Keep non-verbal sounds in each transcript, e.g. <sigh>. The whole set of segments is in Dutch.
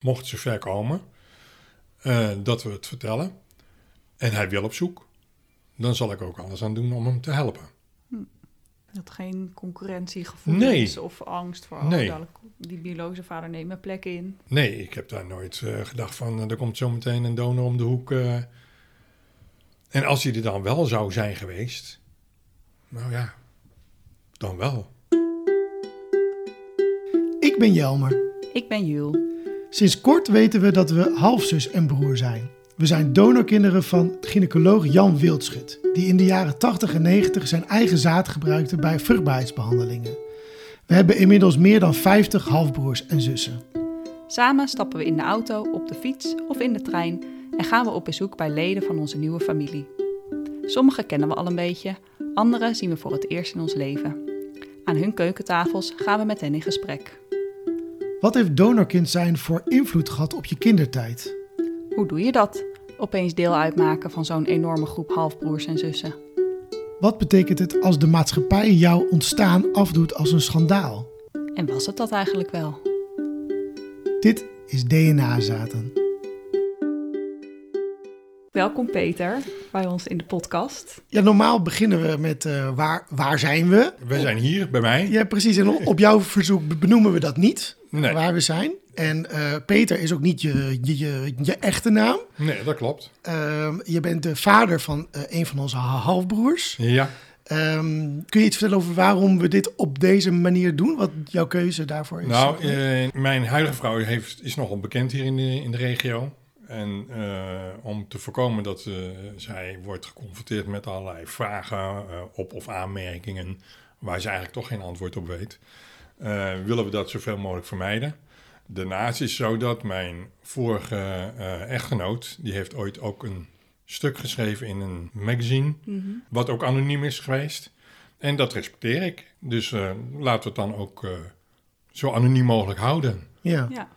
mocht het zover komen, eh, dat we het vertellen. En hij wil op zoek. Dan zal ik ook alles aan doen om hem te helpen. Dat geen concurrentiegevoel Nee. is of angst voor... oh, Nee. dadelijk die biologische vader neemt mijn plek in. Nee, ik heb daar nooit eh, gedacht van, eh, er komt zo meteen een donor om de hoek. eh. En als hij er dan wel zou zijn geweest, nou ja, dan wel. Ik ben Jelmer. Ik ben Jul. Sinds kort weten we dat we halfzus en broer zijn. We zijn donorkinderen van gynaecoloog Jan Wildschut, die in de jaren 80 en 90 zijn eigen zaad gebruikte bij vruchtbaarheidsbehandelingen. We hebben inmiddels meer dan 50 halfbroers en zussen. Samen stappen we in de auto, op de fiets of in de trein en gaan we op bezoek bij leden van onze nieuwe familie. Sommige kennen we al een beetje, andere zien we voor het eerst in ons leven. Aan hun keukentafels gaan we met hen in gesprek. Wat heeft donorkind zijn voor invloed gehad op je kindertijd? Hoe doe je dat? Opeens deel uitmaken van zo'n enorme groep halfbroers en zussen. Wat betekent het als de maatschappij jouw ontstaan afdoet als een schandaal? En was het dat eigenlijk wel? Dit is DNA-zaten. Welkom Peter bij ons in de podcast. Ja, normaal beginnen we met eh, waar, waar zijn we? We zijn hier bij mij. Ja, precies. En op jouw verzoek benoemen we dat niet, Nee. waar we zijn. En eh, Peter is ook niet je, je, je, je echte naam. Nee, dat klopt. Ehm, je bent de vader van eh, een van onze halfbroers. Ja. Ehm, kun je iets vertellen over waarom we dit op deze manier doen? Wat jouw keuze daarvoor is? Nou, eh, mijn huidige vrouw heeft, is nogal bekend hier in de, in de regio. En eh, om te voorkomen dat eh, zij wordt geconfronteerd met allerlei vragen eh, op of aanmerkingen waar ze eigenlijk toch geen antwoord op weet, eh, willen we dat zoveel mogelijk vermijden. Daarnaast is het zo dat mijn vorige eh, echtgenoot, die heeft ooit ook een stuk geschreven in een magazine, wat ook anoniem is geweest. En dat respecteer ik. Dus eh, laten we het dan ook eh, zo anoniem mogelijk houden. ja. Ja,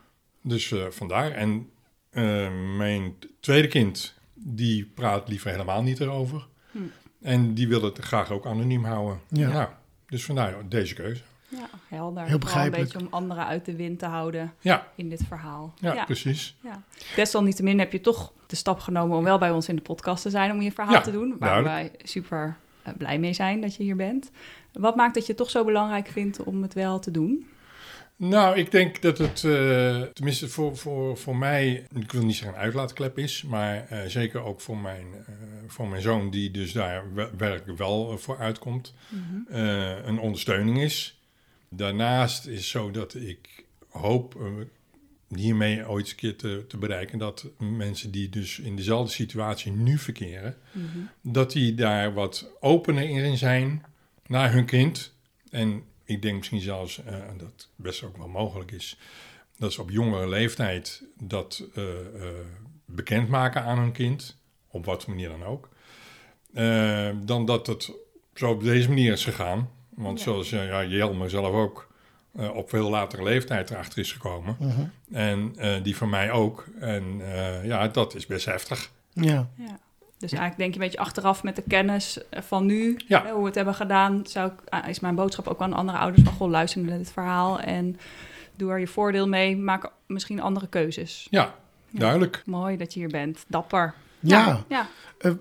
Dus eh, vandaar. En eh, mijn tweede kind, die praat liever helemaal niet erover. Hm. En die wil het graag ook anoniem houden. Ja. Ja. dus vandaar deze keuze. ja helder. Heel Vooral begrijpelijk. een beetje om anderen uit de wind te houden Ja, in dit verhaal. ja, precies. Ja. Desalniettemin heb je toch de stap genomen om wel bij ons in de podcast te zijn om je verhaal Ja, te doen. Waar wij super eh, blij mee zijn dat je hier bent. Wat maakt dat je het toch zo belangrijk vindt om het wel te doen? Nou, ik denk dat het, eh, tenminste voor, voor, voor mij, ik wil niet zeggen een uitlaatklep is, maar eh, zeker ook voor mijn, eh, voor mijn zoon, die dus daar we- werkelijk wel voor uitkomt, eh, een ondersteuning is. Daarnaast is het zo dat ik hoop hiermee ooit eens een keer te, te bereiken dat mensen die dus in dezelfde situatie nu verkeren, dat die daar wat opener in zijn naar hun kind. En ik denk misschien zelfs eh, dat het best ook wel mogelijk is dat ze op jongere leeftijd dat eh, eh, bekendmaken aan hun kind, op wat voor manier dan ook, dan dat het zo op deze manier is gegaan. Want Ja. zoals uh, ja, Jelmer zelf ook eh, op veel latere leeftijd erachter is gekomen. Mhm. En eh, die van mij ook. En eh, ja, dat is best heftig. ja. Ja. Dus eigenlijk denk je een beetje achteraf met de kennis eh, van nu, Ja. hoe we het hebben gedaan, zou ik, ah, is mijn boodschap ook aan andere ouders van, goh, luister naar dit verhaal en doe er je voordeel mee, maak misschien andere keuzes. Ja, duidelijk. Mooi dat je hier bent, dapper. Ja. Ja, Eh,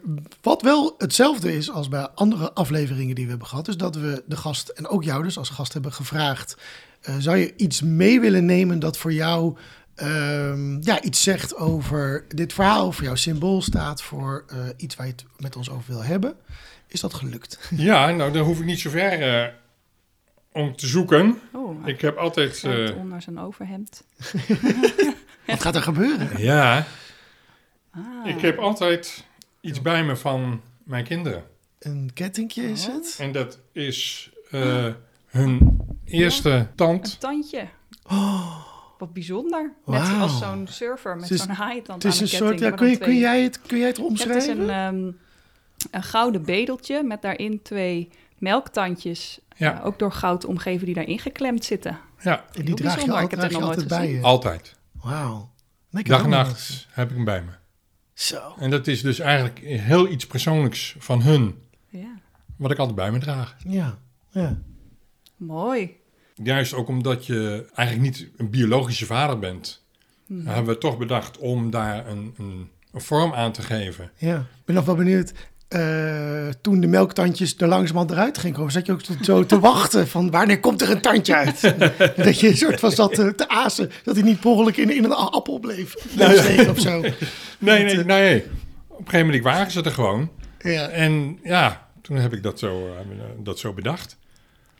wat wel hetzelfde is als bij andere afleveringen die we hebben gehad, is dat we de gast en ook jou dus als gast hebben gevraagd: eh, zou je iets mee willen nemen dat voor jou ehm, ja, iets zegt over dit verhaal, voor jouw symbool staat, voor eh, iets waar je het met ons over wil hebben? Is dat gelukt? <laughs> Ja, nou, dan hoef ik niet zo ver eh, om te zoeken. oh, Ik heb altijd... Eh, onder zijn overhemd. <laughs> Wat gaat er gebeuren? ja, Ah. ik heb altijd iets bij me van mijn kinderen. Een kettingje is Oh. het? En dat is eh, hun eerste tand. Een tandje. Oh, Wat bijzonder. Net als zo'n surfer met zo'n haaientand het is aan een ketting, soort. Ja, kun, je, dan kun, jij het, kun jij het Het is omschrijven? een, ehm, een gouden bedeltje met daarin twee melktandjes. Ja. eh, ook door goud omgeven die daarin geklemd zitten. Ja, En die draag je, al, draag altijd bij je. altijd. Wauw. Dag en nacht heb ik hem bij me. Zo. En dat is dus eigenlijk heel iets persoonlijks van hun, Ja, wat ik altijd bij me draag. Ja, ja. mooi. Juist ook omdat je eigenlijk niet een biologische vader bent. Dan hebben we toch bedacht om daar een, een, een vorm aan te geven. Ja, ik ben nog wel benieuwd. eh, toen de melktandjes er langzamerhand eruit gingen komen, zat je ook zo te <laughs> wachten van wanneer komt er een tandje uit? <laughs> dat je een soort van zat te, te azen, dat hij niet per ongeluk in, in een appel bleef, <laughs> steken of zo. Nee, nee, nee. Op een gegeven moment waren ze er gewoon. Ja. En ja, toen heb ik dat zo, eh, dat zo bedacht.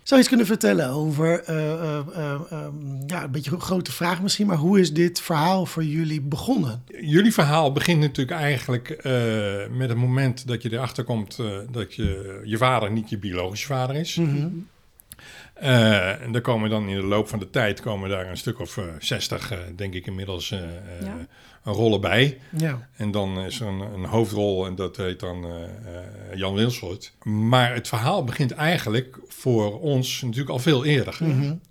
Zou je iets kunnen vertellen over, eh, eh, eh, ehm, ja, een beetje een grote vraag misschien, maar hoe is dit verhaal voor jullie begonnen? Jullie verhaal begint natuurlijk eigenlijk eh, met het moment dat je erachter komt eh, dat je, je vader niet je biologische vader is. Eh, en dan komen dan in de loop van de tijd komen daar een stuk of 60, eh, denk ik inmiddels, eh, eh, Ja. Een rollen bij. Ja, En dan is er een, een hoofdrol en dat heet dan eh, eh, Jan Wilsoort. Maar het verhaal begint eigenlijk voor ons natuurlijk al veel eerder.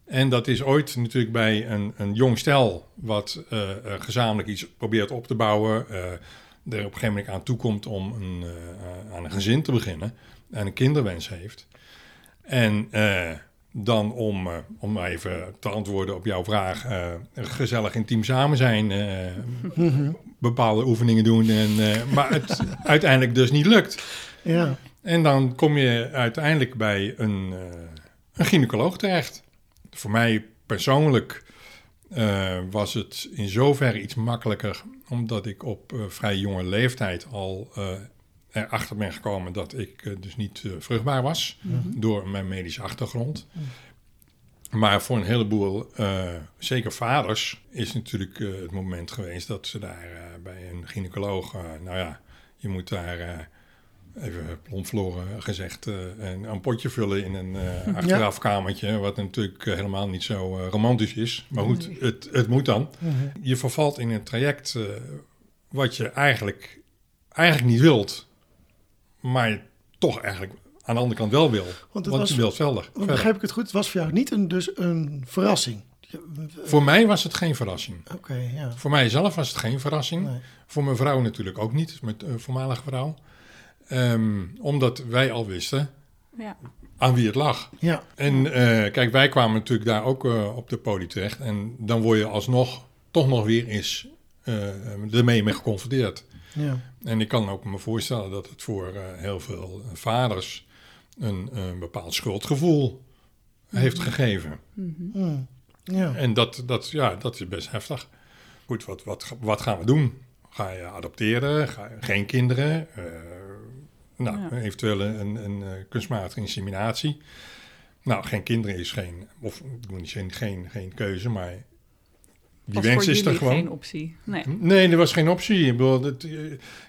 En dat is ooit natuurlijk bij een, een jong stel wat eh, gezamenlijk iets probeert op te bouwen. eh, er op een gegeven moment aan toekomt om een, aan een gezin te beginnen. En een kinderwens heeft. En dan om, eh, om even te antwoorden op jouw vraag, eh, gezellig intiem samen zijn, eh, <laughs> bepaalde oefeningen doen, en, maar het uiteindelijk dus niet lukt. ja. En dan kom je uiteindelijk bij een, een gynaecoloog terecht. Voor mij persoonlijk was het in zoverre iets makkelijker, omdat ik op vrij jonge leeftijd al erachter ben gekomen dat ik eh, dus niet eh, vruchtbaar was door mijn medische achtergrond. Maar voor een heleboel, eh, zeker vaders, is natuurlijk het moment geweest dat ze daar bij een gynaecoloog, nou ja, je moet daar even plomfloren gezegd, een, een potje vullen in een <laughs> achterafkamertje, wat natuurlijk helemaal niet zo romantisch is. Maar goed, het, het moet dan. Je vervalt in een traject wat je eigenlijk, eigenlijk niet wilt, maar toch eigenlijk aan de andere kant wel wil. het Want, was- je wilt verder. Want begrijp ik het goed? Het was voor jou niet een, dus een verrassing. Voor mij was het geen verrassing. Oké, ja. Voor mijzelf was het geen verrassing. Nee. Voor mijn vrouw natuurlijk ook niet, mijn eh, voormalige vrouw. Ehm, omdat wij al wisten Ja. aan wie het lag. Ja, En eh, kijk, wij kwamen natuurlijk daar ook eh, op de poli terecht. En dan word je alsnog toch nog weer eens eh, ermee mee geconfronteerd. Ja. En ik kan ook me voorstellen dat het voor eh, heel veel vaders een, een bepaald schuldgevoel heeft gegeven. Mm. ja. En dat, dat, ja, dat is best heftig. Goed, wat, wat, wat gaan we doen? Ga je adopteren? Ga je, geen kinderen? Eh, nou, Ja. eventueel een, een, eh, kunstmatige inseminatie. Nou, geen kinderen is geen, of ik moet niet zeggen geen, geen keuze, maar die Was wens voor is er gewoon. geen optie. Nee. Nee, er was geen optie. Ik bedoel, dat, eh,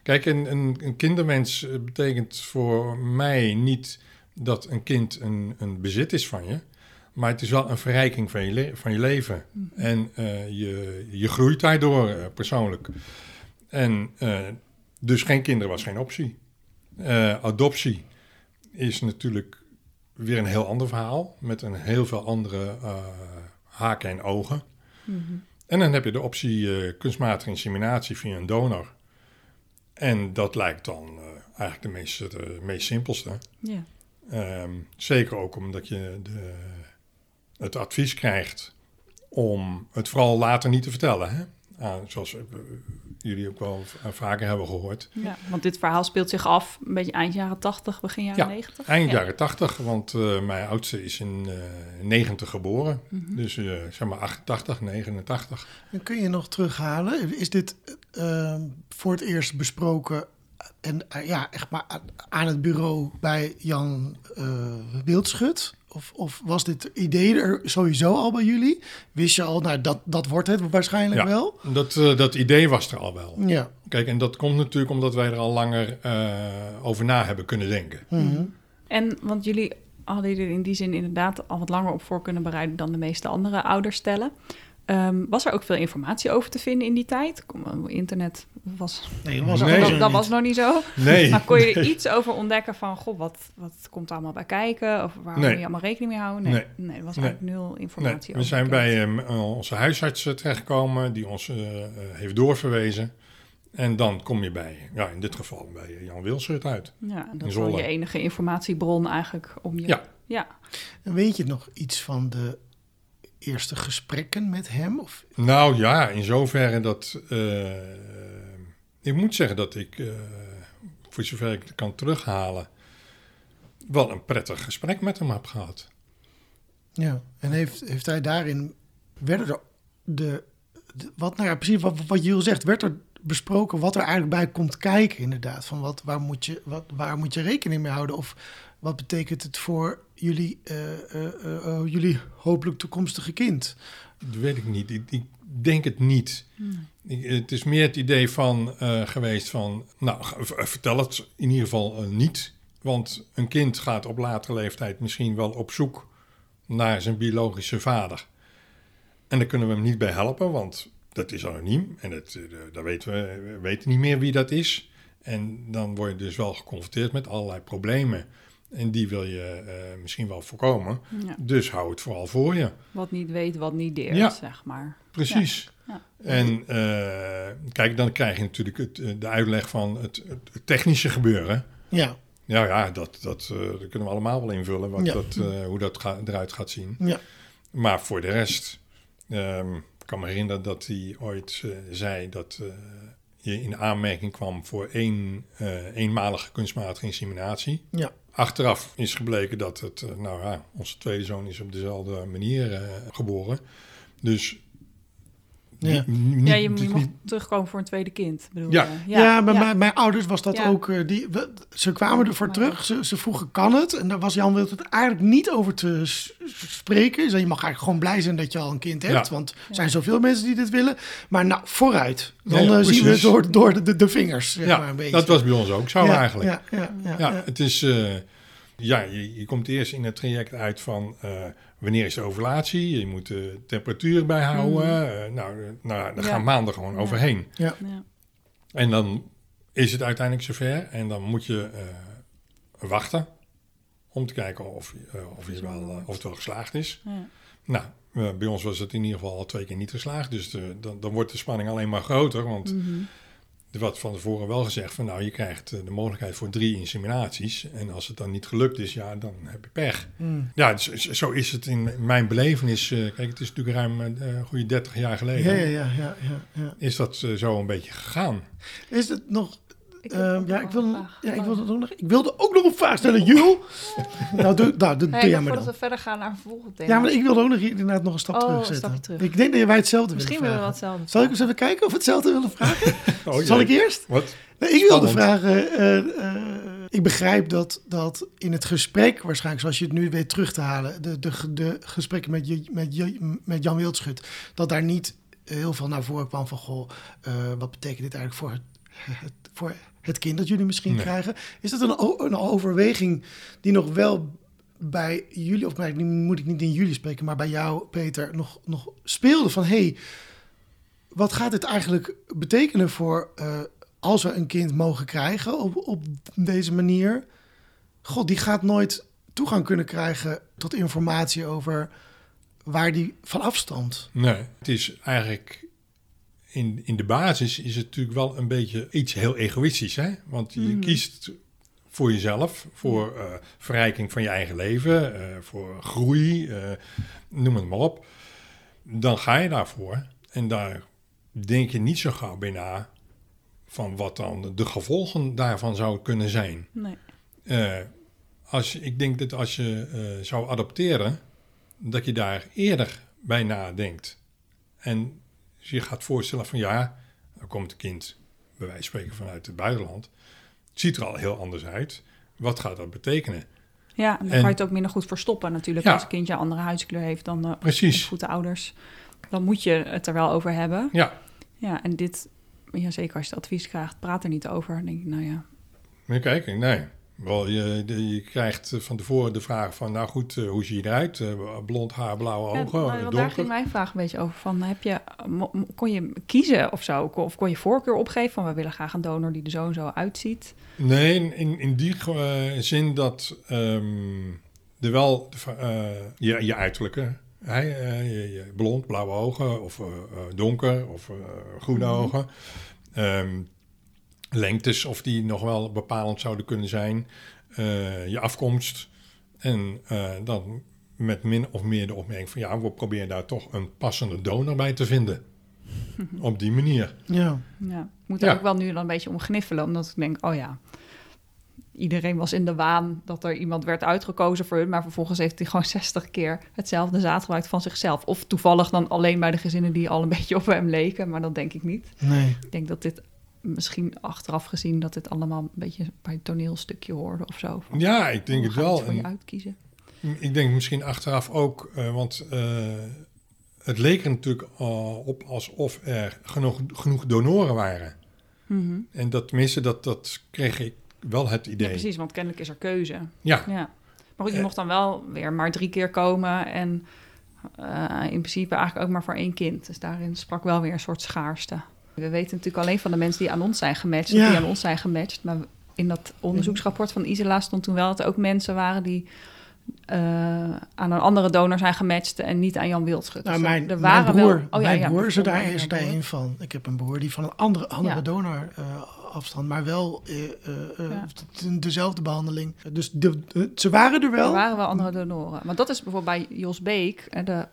kijk, een, een, eh, betekent voor mij niet dat een kind een, een bezit is van je. Maar het is wel een verrijking van je, le- van je leven. En eh, je, je groeit daardoor persoonlijk. En dus geen kinderen was geen optie. Adoptie is natuurlijk weer een heel ander verhaal. Met een heel veel andere haken en ogen. En dan heb je de optie eh, kunstmatige inseminatie via een donor. En dat lijkt dan eh, eigenlijk de meest, de meest simpelste. Ja. Ehm, zeker ook omdat je de, het advies krijgt om het vooral later niet te vertellen. Hè? Ah, zoals eh, jullie ook wel v- vaker hebben gehoord. ja, want dit verhaal speelt zich af een beetje eind jaren 80, begin jaren Ja, 90. Eind Ja. jaren 80, want eh, mijn oudste is in eh 90 geboren. Mhm. Dus eh, zeg maar 88, 89. En kun je nog terughalen? Is dit eh, voor het eerst besproken en eh, ja, echt maar aan- aan het bureau bij Jan eh, Wildschut? Of, of was dit idee er sowieso al bij jullie? Wist je al, nou dat, dat wordt het waarschijnlijk Ja. wel? Dat, eh, dat idee was er al wel. Ja. Kijk, en dat komt natuurlijk omdat wij er al langer eh, over na hebben kunnen denken. Mhm. En want jullie hadden er in die zin inderdaad al wat langer op voor kunnen bereiden dan de meeste andere ouders Ehm, was er ook veel informatie over te vinden in die tijd? Kom, Internet was, Nee, dat was was Nee. dat, zo dat was nog niet zo. Nee. Maar kon je er iets over ontdekken van, goh, wat, wat komt er allemaal bij kijken? Of waar Nee. moet je allemaal rekening mee houden? Nee, nee. Nee. er was Nee. eigenlijk nul Nee, informatie we over. zijn bekend. bij ehm, onze huisarts eh, terechtgekomen, die ons eh, eh, heeft doorverwezen. En dan kom je bij, ja, in dit geval bij Jan Wilsert uit. Ja, dat is je enige informatiebron eigenlijk om je... Ja. Ja, En weet je nog iets van de eerste gesprekken met hem? Of, Nou ja, in zoverre dat. eh, ik moet zeggen dat ik, eh, voor zover ik het kan terughalen, wel een prettig gesprek met hem heb gehad. ja. En heeft, heeft hij daarin, werden er de, de- wat, nou ja, precies wat, wat Jules zegt, werd er besproken wat er eigenlijk bij komt kijken inderdaad? Van wat, waar, moet je, wat, waar moet je rekening mee houden? Of wat betekent het voor jullie, eh, eh, eh, eh, jullie hopelijk toekomstige kind? Dat weet ik niet. Ik, ik denk het niet. Ik- het is meer het idee van eh, geweest van, nou, vertel het in ieder geval niet. Want een kind gaat op latere leeftijd misschien wel op zoek naar zijn biologische vader. En daar kunnen we hem niet bij helpen, want dat is anoniem. En het, eh, daar weten we, we weten niet meer wie dat is. En dan word je dus wel geconfronteerd met allerlei problemen. En die wil je eh, misschien wel voorkomen. Ja. Dus hou het vooral voor je. Wat niet weet, wat niet deert, Ja. zeg maar. Precies. Ja. En eh, kijk, dan krijg je natuurlijk het, eh, de uitleg van het, het technische gebeuren. Ja, Ja, ja, dat, dat, eh, dat kunnen we allemaal wel invullen, wat Ja. dat, eh, hoe dat ga- eruit gaat zien. ja, Maar voor de rest, ehm, ik kan me herinneren dat hij ooit zei dat eh, je in aanmerking kwam voor één eh, eenmalige kunstmatige inseminatie. ja. Achteraf is gebleken dat het, eh, nou ja, onze tweede zoon is op dezelfde manier eh, geboren. Dus Ja. niet- ja, je, je niet- mag terugkomen voor een tweede kind. Bedoel Ja. je? Ja, bij Mijn, mijn ouders was dat Ja. ook. eh, die, we- ze kwamen ervoor Maar- terug. Ze, ze vroegen, kan het? En daar was Jan Wild het eigenlijk niet over te spreken. Dus je mag eigenlijk gewoon blij zijn dat je al een kind hebt. Ja. Want er zijn zoveel mensen die dit willen. Maar nou, vooruit. Dan Ja, ja, eh, zien we door, door de, de, de vingers, zeg maar ja, een beetje. dat was bij ons ook zo ja, eigenlijk. Ja, ja, ja, Ja, ja. het is. eh, ja, je, je komt eerst in het traject uit van eh, wanneer is de ovulatie? Je moet de temperatuur bijhouden. Eh, nou, eh, nou, daar Ja. gaan maanden gewoon Ja. overheen. Ja. En dan is het uiteindelijk zover. En dan moet je eh, wachten om te kijken of, of, je wel, of het wel geslaagd is. Ja. Nou, bij ons was het in ieder geval al twee keer niet geslaagd. Dus de, dan, dan wordt de spanning alleen maar groter. Want Mhm. Er werd van tevoren wel gezegd van nou, je krijgt eh, de mogelijkheid voor drie inseminaties. En als het dan niet gelukt is, ja, dan heb je pech. Hmm. Ja, dus, zo- zo is het in mijn belevenis. eh, kijk, het is natuurlijk ruim eh, een goede 30 jaar geleden. Ja, ja, ja, ja, ja. Is dat eh, zo een beetje gegaan? Is het nog... Ik ehm, ja, ik, wel wil, een vraag. ja, ik, wilde ook nog, ik wilde ook nog een vraag stellen, Jules. nou, doe, nou, doe, <laughs> doe Nee, jij maar voordat dan. we verder gaan naar een volgend thema. Ja, maar ik wilde ook nog hier inderdaad nog een stap Oh, terug een zetten. stapje terug. Ik denk dat wij hetzelfde Misschien willen willen we hetzelfde. Zal ik eens even kijken of we hetzelfde willen <laughs> vragen? Oh, Zal ik eerst? Wat? Nee, ik wilde vragen. eh, eh, ik begrijp dat, dat in het gesprek, waarschijnlijk zoals je het nu weet terug te halen, de, de, de gesprekken met, je, met, je, met Jan Wildschut, dat daar niet heel veel naar voren kwam van, goh, eh, wat betekent dit eigenlijk voor het, het- <laughs> voor het kind dat jullie misschien Nee. krijgen? Is dat een, een overweging die nog wel bij jullie, of eigenlijk moet ik niet in jullie spreken, maar bij jou, Peter, nog, nog speelde van, hey, wat gaat dit eigenlijk betekenen voor eh, als we een kind mogen krijgen op, op deze manier? God, die gaat nooit toegang kunnen krijgen tot informatie over waar die van afstand. Nee, het is eigenlijk in, in de basis is het natuurlijk wel een beetje iets heel egoïstisch, hè? Want je Mhm. kiest voor jezelf, voor eh, verrijking van je eigen leven, eh, voor groei, eh, noem het maar op. Dan ga je daarvoor en daar denk je niet zo gauw bij na van wat dan de gevolgen daarvan zouden kunnen zijn. Nee. Als, ik denk dat als je zou adopteren, dat je daar eerder bij nadenkt. En je gaat voorstellen van ja, dan komt een kind, bij wijze van spreken vanuit het buitenland. Het ziet er al heel anders uit. Wat gaat dat betekenen? Ja, en dan En- kan je het ook minder goed verstoppen natuurlijk. Ja. Als een kindje een andere huidskleur heeft dan de Precies. voetenouders. Dan moet je het er wel over hebben. Ja, Ja, en dit, ja, zeker als je het advies krijgt, praat er niet over. Dan denk ik, nou ja, maar kijk, nee. Wel, je, je krijgt van tevoren de vraag van, nou goed, eh, hoe zie je eruit? Eh, blond haar, blauwe Ja, ogen, nou, eh, want daar ging mijn vraag een beetje over. Van, heb je, kon je kiezen of zo? Of kon je voorkeur opgeven van we willen graag een donor die er zo en zo uitziet? Nee, in- in, die eh, zin dat er wel eh, je, je uiterlijke, eh, je, je blond, blauwe ogen of eh, eh, donker of eh, groene Mhm. ogen. Ehm, lengtes, of die nog wel bepalend zouden kunnen zijn. eh, je afkomst. En eh, dan met min of meer de opmerking van ja, we proberen daar toch een passende donor bij te vinden. <laughs> Op die manier. Ja. Ja. Ik moet er Ja. ook wel nu dan een beetje om gniffelen, omdat ik denk, oh ja, iedereen was in de waan dat er iemand werd uitgekozen voor hun, maar vervolgens heeft hij gewoon <laughs> 60 keer hetzelfde zaad gebruikt van zichzelf. Of toevallig dan alleen bij de gezinnen die al een <laughs> beetje op hem leken, maar dat denk ik niet. Nee. Ik denk dat dit misschien achteraf gezien dat dit allemaal een beetje bij een toneelstukje hoorde of zo. Van, Ja, ik denk het wel. voor je En uitkiezen. ik denk misschien achteraf ook, eh, want eh, het leek er natuurlijk al op alsof er genoeg, genoeg donoren waren. Mhm. En dat tenminste, dat, dat kreeg ik wel het Ja, idee. precies, want kennelijk is er keuze. Ja, Ja. Maar goed, je Eh. mocht dan wel weer maar drie keer komen en eh, in principe eigenlijk ook maar voor één kind. Dus daarin sprak wel weer een soort schaarste. We weten natuurlijk alleen van de mensen die aan ons zijn gematcht, Ja. die aan ons zijn gematcht. Maar in dat onderzoeksrapport van Isela stond toen wel dat er ook mensen waren die eh, aan een andere donor zijn gematcht en niet aan Jan Wildschut. Nou, Dus mijn, er mijn waren broer, wel, oh ja, mijn ja, broer is er daar, is daar een van. Ik heb een broer die van een andere, andere Ja. donor eh, afstand, maar wel eh, dezelfde behandeling. Dus de, de- ze waren er wel. Er waren wel andere donoren. Maar dat is bijvoorbeeld bij Jos Beek, de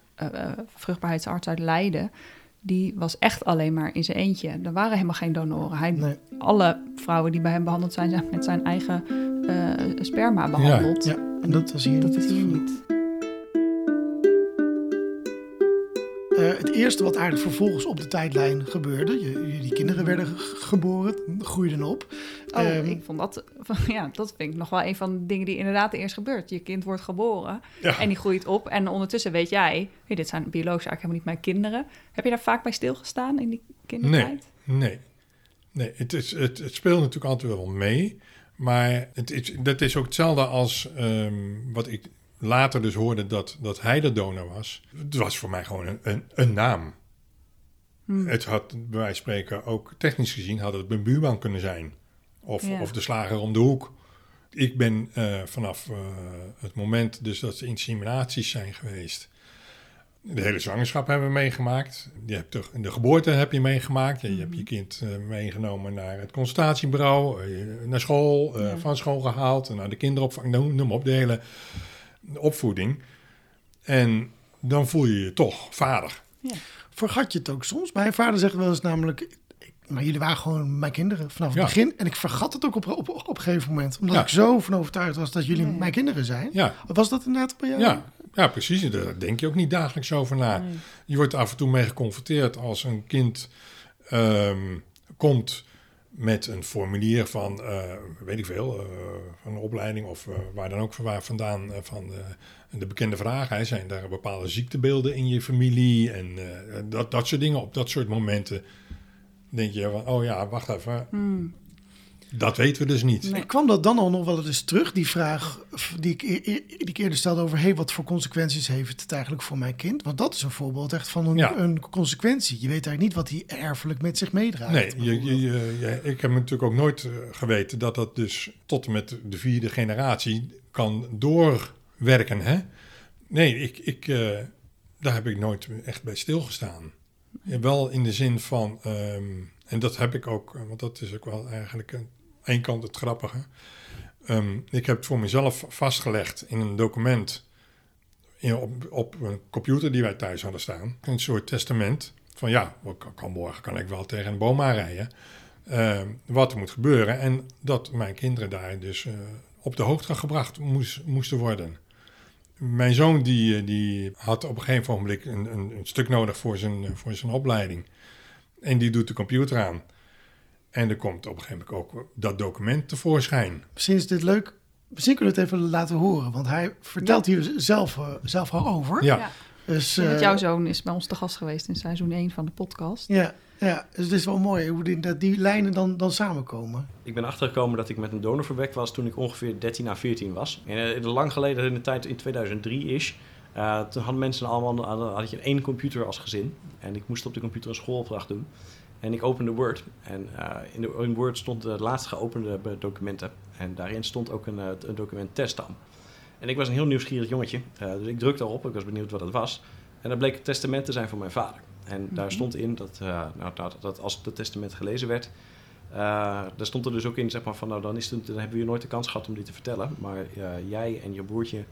vruchtbaarheidsarts uit Leiden. Die was echt alleen maar in zijn eentje. Er waren helemaal geen donoren. Hij, Nee. Alle vrouwen die bij hem behandeld zijn, zijn met zijn eigen eh, sperma behandeld. Ja, en dat was hier Dat is hier niet. Het eerste wat eigenlijk vervolgens op de tijdlijn gebeurde, je, jullie kinderen werden ge- geboren, groeiden op. Oh, Ehm, ik vond dat, <laughs> ja, dat vind ik nog wel een van de dingen die inderdaad eerst gebeurt. Je kind wordt geboren ja. en die groeit op. En ondertussen weet jij, hey, dit zijn biologisch eigenlijk helemaal niet mijn kinderen. Heb je daar vaak bij stilgestaan in die kindertijd? Nee, nee. Het, is, het, het speelt natuurlijk altijd wel mee. Maar het is, dat is ook hetzelfde als ehm, wat ik later dus hoorde dat, dat hij de donor was. Het was voor mij gewoon een, een, een naam. Hmm. Het had bij wijze van spreken ook technisch gezien had het mijn buurman kunnen zijn. Of, Ja. of de slager om de hoek. Ik ben eh, vanaf eh, het moment dus dat de inseminaties zijn geweest. De hele zwangerschap hebben we meegemaakt. Je hebt de, de geboorte heb je meegemaakt. Je, hebt je kind eh, meegenomen naar het consultatiebureau, naar school, Ja. van school gehaald, naar de kinderopvang, noem, noem op, de hele opvoeding. En dan voel je je toch vader. Vergat je het ook soms? Mijn vader zegt wel eens namelijk, maar jullie waren gewoon mijn kinderen vanaf het Ja. begin. En ik vergat het ook op, op, op een gegeven moment. Omdat Ja. ik zo van overtuigd was dat jullie Ja, ja. mijn kinderen zijn. Ja, Was dat inderdaad bij jou? ja, ja precies. Daar denk je ook niet dagelijks over na. Nee. Je wordt af en toe mee geconfronteerd als een kind ehm, komt met een formulier van, eh, weet ik veel, eh, van een opleiding of eh, waar dan ook waar vandaan, van de bekende vraag. Hè, zijn daar bepaalde ziektebeelden in je familie en dat, dat soort dingen. Op dat soort momenten denk je van, oh ja, wacht even, Hmm. Dat weten we dus niet. Nee. En kwam dat dan al nog wel eens terug, die vraag die ik, die ik eerder stelde over... hey, wat voor consequenties heeft het eigenlijk voor mijn kind? Want dat is een voorbeeld echt van een, Ja. een consequentie. Je weet eigenlijk niet wat hij erfelijk met zich meedraagt. Nee, je, je, ik heb natuurlijk ook nooit eh, geweten dat dat dus tot en met de vierde generatie kan doorwerken. Hè? Nee, ik, ik, eh, daar heb ik nooit echt bij stilgestaan. Wel in de zin van, ehm, en dat heb ik ook, eh, want dat is ook wel eigenlijk aan één kant het grappige. Ehm, ik heb voor mezelf vastgelegd in een document in, op, op een computer die wij thuis hadden staan. Een soort testament van ja, kan, morgen kan ik wel tegen een boom aanrijden. Ehm, wat er moet gebeuren. En dat mijn kinderen daar dus eh, op de hoogte gebracht moest, moesten worden. Mijn zoon die, eh, die had op een gegeven moment een, een, een stuk nodig voor zijn, voor zijn opleiding. En die doet de computer aan. En er komt op een gegeven moment ook dat document tevoorschijn. Misschien is dit leuk. Misschien kunnen we het even laten horen. Want hij vertelt hier zelf, eh, zelf al over. Ja, Ja. Dus, eh, jouw zoon is bij ons te gast geweest in seizoen 1 van de podcast. ja, ja, dus het is wel mooi hoe die, dat die lijnen dan, dan samenkomen. Ik ben achtergekomen dat ik met een donor verwekt was toen ik ongeveer 13 à 14 was. En eh, lang geleden, in de tijd in 2003 is, eh, toen hadden mensen allemaal had je één computer als gezin. En ik moest op de computer een schoolopdracht doen. En ik opende Word. En eh, in, de, in Word stond de laatst geopende documenten. En daarin stond ook een, eh, een document teststam. En ik was een heel nieuwsgierig jongetje. eh, dus ik drukte erop. Ik was benieuwd wat het was. En dat bleek het testament te zijn van mijn vader. En daar Mhm. stond in dat, nou, dat, dat als het testament gelezen werd, daar stond er dus ook in, zeg maar, van nou dan, is het, dan hebben we je nooit de kans gehad om dit te vertellen. Maar jij en je broertje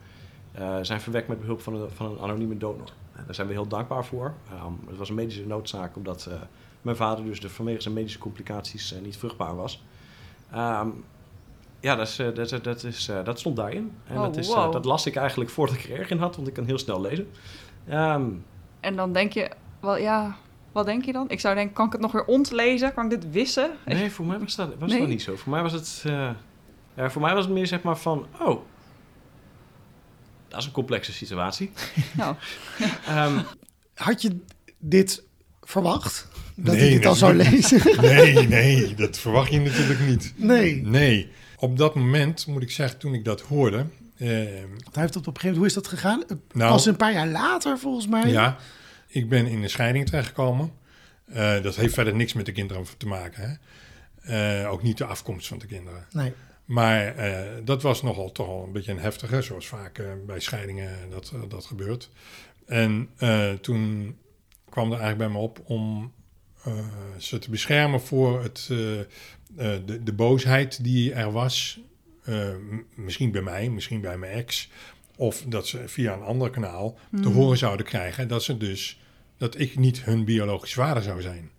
zijn verwekt met behulp van een, van een anonieme donor. En daar zijn we heel dankbaar voor. Ehm, het was een medische noodzaak omdat mijn vader dus de, vanwege zijn medische complicaties eh, niet vruchtbaar was. Ehm, ja, dat, is, eh, dat, is- dat, is, eh, dat stond daarin. En Oh, dat, is, wow. dat las ik eigenlijk voordat ik er erg in had, want ik kan heel snel lezen. Ehm, En dan denk je, wel, ja, wat denk je dan? Ik zou denken, kan ik het nog weer ontlezen? Kan ik dit wissen? nee, voor mij was dat, was Nee? dat niet zo. Voor mij was het, eh, ja, voor mij was het meer zeg maar van, oh, dat is een complexe situatie. <laughs> Nou, Ehm, Had je dit verwacht? Dat Nee, ik dit al zou lezen? <laughs> Nee, nee, dat verwacht je natuurlijk niet. Nee. Nee. Op dat moment, moet ik zeggen, toen ik dat hoorde... eh, Want Hij heeft dat op een gegeven moment, hoe is dat gegaan? Nou- Pas een paar jaar later volgens mij. Ja, ik ben in een scheiding terechtgekomen. Eh, dat heeft verder niks met de kinderen te maken. Hè? Eh, ook niet de afkomst van de kinderen. Nee. Maar eh, dat was nogal toch al een beetje een heftige, zoals vaak eh, bij scheidingen dat, eh, dat gebeurt. En eh, toen kwam er eigenlijk bij me op om eh, ze te beschermen voor het, eh, eh, de, de boosheid die er was. Eh, misschien bij mij, misschien bij mijn ex. Of dat ze via een ander kanaal te horen zouden krijgen dat ze dus dat ik niet hun biologisch vader zou zijn.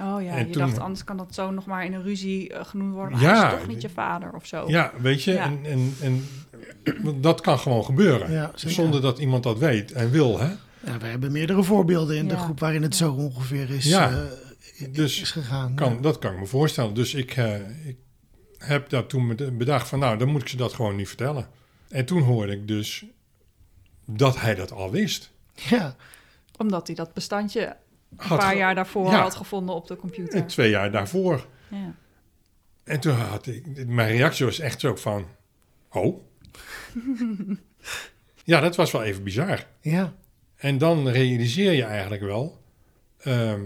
oh ja, En je toen- dacht anders kan dat zo nog maar in een ruzie genoemd worden. Maar Ja, hij is toch niet je vader of zo. Ja, weet je, Ja. En, en, en dat kan gewoon gebeuren. Ja, zonder dat iemand dat weet en wil. Hè? Ja, we hebben meerdere voorbeelden in de groep waarin het zo ongeveer is, Ja. eh, Dus is gegaan. Kan, Ja. Dat kan ik me voorstellen. Dus ik, eh, ik heb dat toen bed- bedacht van nou, dan moet ik ze dat gewoon niet vertellen. En toen hoorde ik dus dat hij dat al wist. Ja. Omdat hij dat bestandje een Had paar jaar daarvoor Ja. had gevonden op de computer. En twee jaar daarvoor. Ja. En toen had ik, mijn reactie was echt zo van, oh. <laughs> ja, dat was wel even bizar. ja. En dan realiseer je eigenlijk wel, ehm,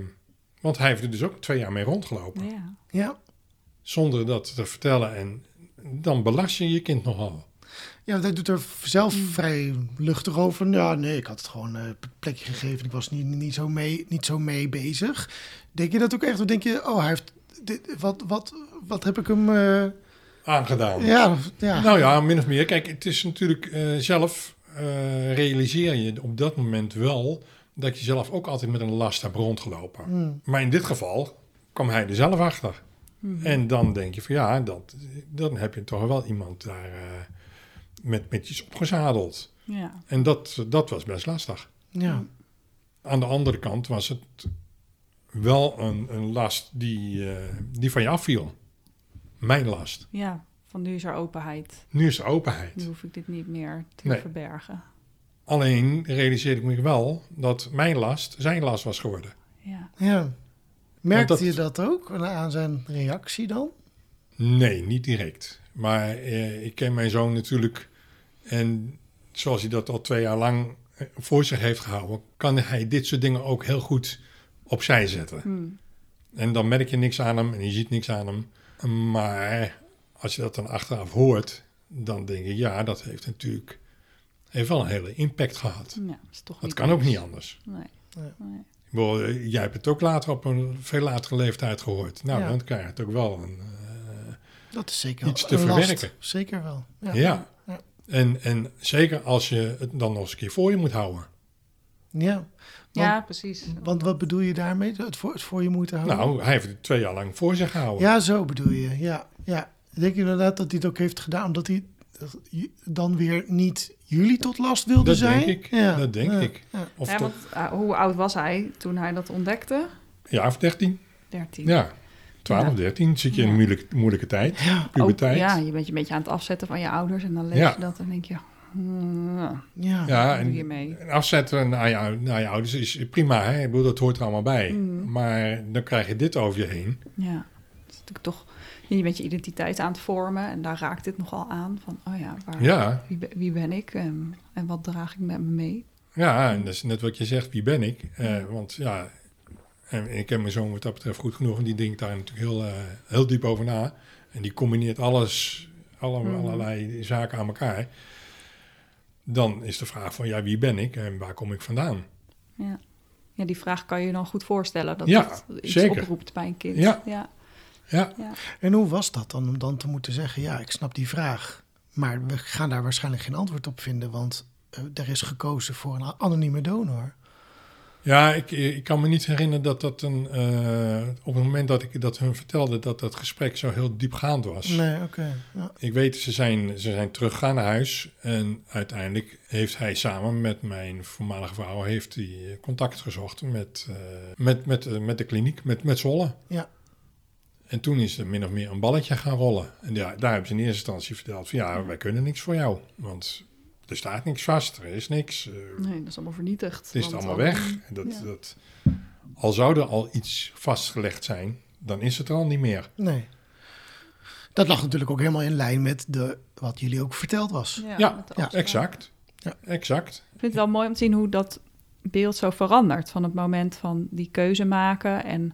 want hij heeft er dus ook twee jaar mee rondgelopen. Ja. Ja. Zonder dat te vertellen en dan belast je je kind nogal. Ja, want hij doet er zelf Hmm. vrij luchtig over. Ja, nee, ik had het gewoon eh, een plekje gegeven. Ik was niet, niet, zo mee, niet zo mee bezig. Denk je dat ook echt? Of denk je, oh, hij heeft... Dit, wat, wat, wat heb ik hem... eh, Aangedaan. ja, ja. Nou ja, min of meer. Kijk, het is natuurlijk eh, zelf eh, realiseer je op dat moment wel dat je zelf ook altijd met een last hebt rondgelopen. Hmm. Maar in dit geval kwam hij er zelf achter. En dan denk je van ja, dat, dan heb je toch wel iemand daar eh, met, met iets opgezadeld. ja. En dat, dat was best lastig. ja. Aan de andere kant was het wel een, een last die, eh, die van je afviel. Mijn last. Ja, van nu is er openheid. Nu is er openheid. Nu hoef ik dit niet meer te Nee. verbergen. Alleen realiseerde ik me wel dat mijn last zijn last was geworden. Ja. ja. Merkte dat- je dat ook aan zijn reactie dan? Nee, niet direct. Maar eh, ik ken mijn zoon natuurlijk. En zoals hij dat al twee jaar lang eh, voor zich heeft gehouden, kan hij dit soort dingen ook heel goed opzij zetten. Hmm. En dan merk je niks aan hem en je ziet niks aan hem. Maar als je dat dan achteraf hoort, dan denk je, ja, dat heeft natuurlijk heeft wel een hele impact gehad. ja, is toch Dat niet kan ook niet anders. Nee. Nee. nee. Ik bedoel, eh, jij hebt het ook later op een veel latere leeftijd gehoord. Nou, Ja. dan krijg je het ook wel een, eh, Dat is zeker Iets te een last. verwerken. Zeker wel. Ja. Ja. Ja. En, en zeker als je het dan nog eens een keer voor je moet houden. Ja. Ja, precies. Want wat bedoel je daarmee? Het voor, het voor je moeten houden? Nou, hij heeft het twee jaar lang voor zich gehouden. Ja, zo bedoel je. Ja, ja. Ik denk inderdaad dat hij het ook heeft gedaan omdat hij dat dan weer niet jullie tot last wilde dat zijn. denk ik. Ja. Dat denk Ja. ik. Ja. Of Ja, toch want, uh, hoe oud was hij toen hij dat ontdekte? jaar of dertien. 13. Ja, 12, Ja. 13 zit je in Ja. een moeilijke, moeilijke tijd. Ja. Ook, Puberteit. ja, je bent je een beetje aan het afzetten van je ouders en dan lees Ja. je dat en denk je, hmm, Ja. Ja, wat doe je en mee? en afzetten naar je, naar je ouders is prima. Hè? Ik bedoel, dat hoort er allemaal bij. Mm. Maar dan krijg je dit over je heen. Ja, het is natuurlijk toch, <laughs> je bent je identiteit aan het vormen en daar raakt dit nogal aan. Van, oh ja, waar, Ja, wie, ben- wie ben ik en, en wat draag ik met me mee? ja, en dat is net wat je zegt. Wie ben ik? Eh, want ja, en ik ken mijn zoon wat dat betreft goed genoeg. En die denkt daar natuurlijk heel, eh, heel diep over na. En die combineert alles, alle, Mhm. allerlei zaken aan elkaar. Dan is de vraag van, ja, wie ben ik en waar kom ik vandaan? Ja. ja, die vraag kan je je dan goed voorstellen. Dat Ja, dat iets zeker. oproept bij een kind. Ja. ja. Ja, ja. En hoe was dat dan om dan te moeten zeggen, ja, ik snap die vraag. Maar we gaan daar waarschijnlijk geen antwoord op vinden, want eh, er is gekozen voor een anonieme donor. Ja, ik, ik kan me niet herinneren dat dat een. eh, op het moment dat ik dat hun vertelde, dat dat gesprek zo heel diepgaand was. Nee, oké. Ja. Ik weet, ze zijn, ze zijn teruggegaan naar huis. En uiteindelijk heeft hij samen met mijn voormalige vrouw heeft hij eh, contact gezocht met, eh, met, met, met de kliniek, met, met Zwolle. Ja. En toen is er min of meer een balletje gaan rollen. En ja, daar hebben ze in eerste instantie verteld van ja, wij kunnen niks voor jou. Want er staat niks vast, er is niks. eh, Nee, dat is allemaal vernietigd. het is allemaal al- weg. En Dat, ja. dat, al zou er al iets vastgelegd zijn, dan is het er al niet meer. Nee. Dat lag natuurlijk ook helemaal in lijn met de, wat jullie ook verteld was. Ja, Ja, ja. Exact. Ja. Exact. Ik vind het wel mooi om te zien hoe dat beeld zo verandert. Van het moment van die keuze maken en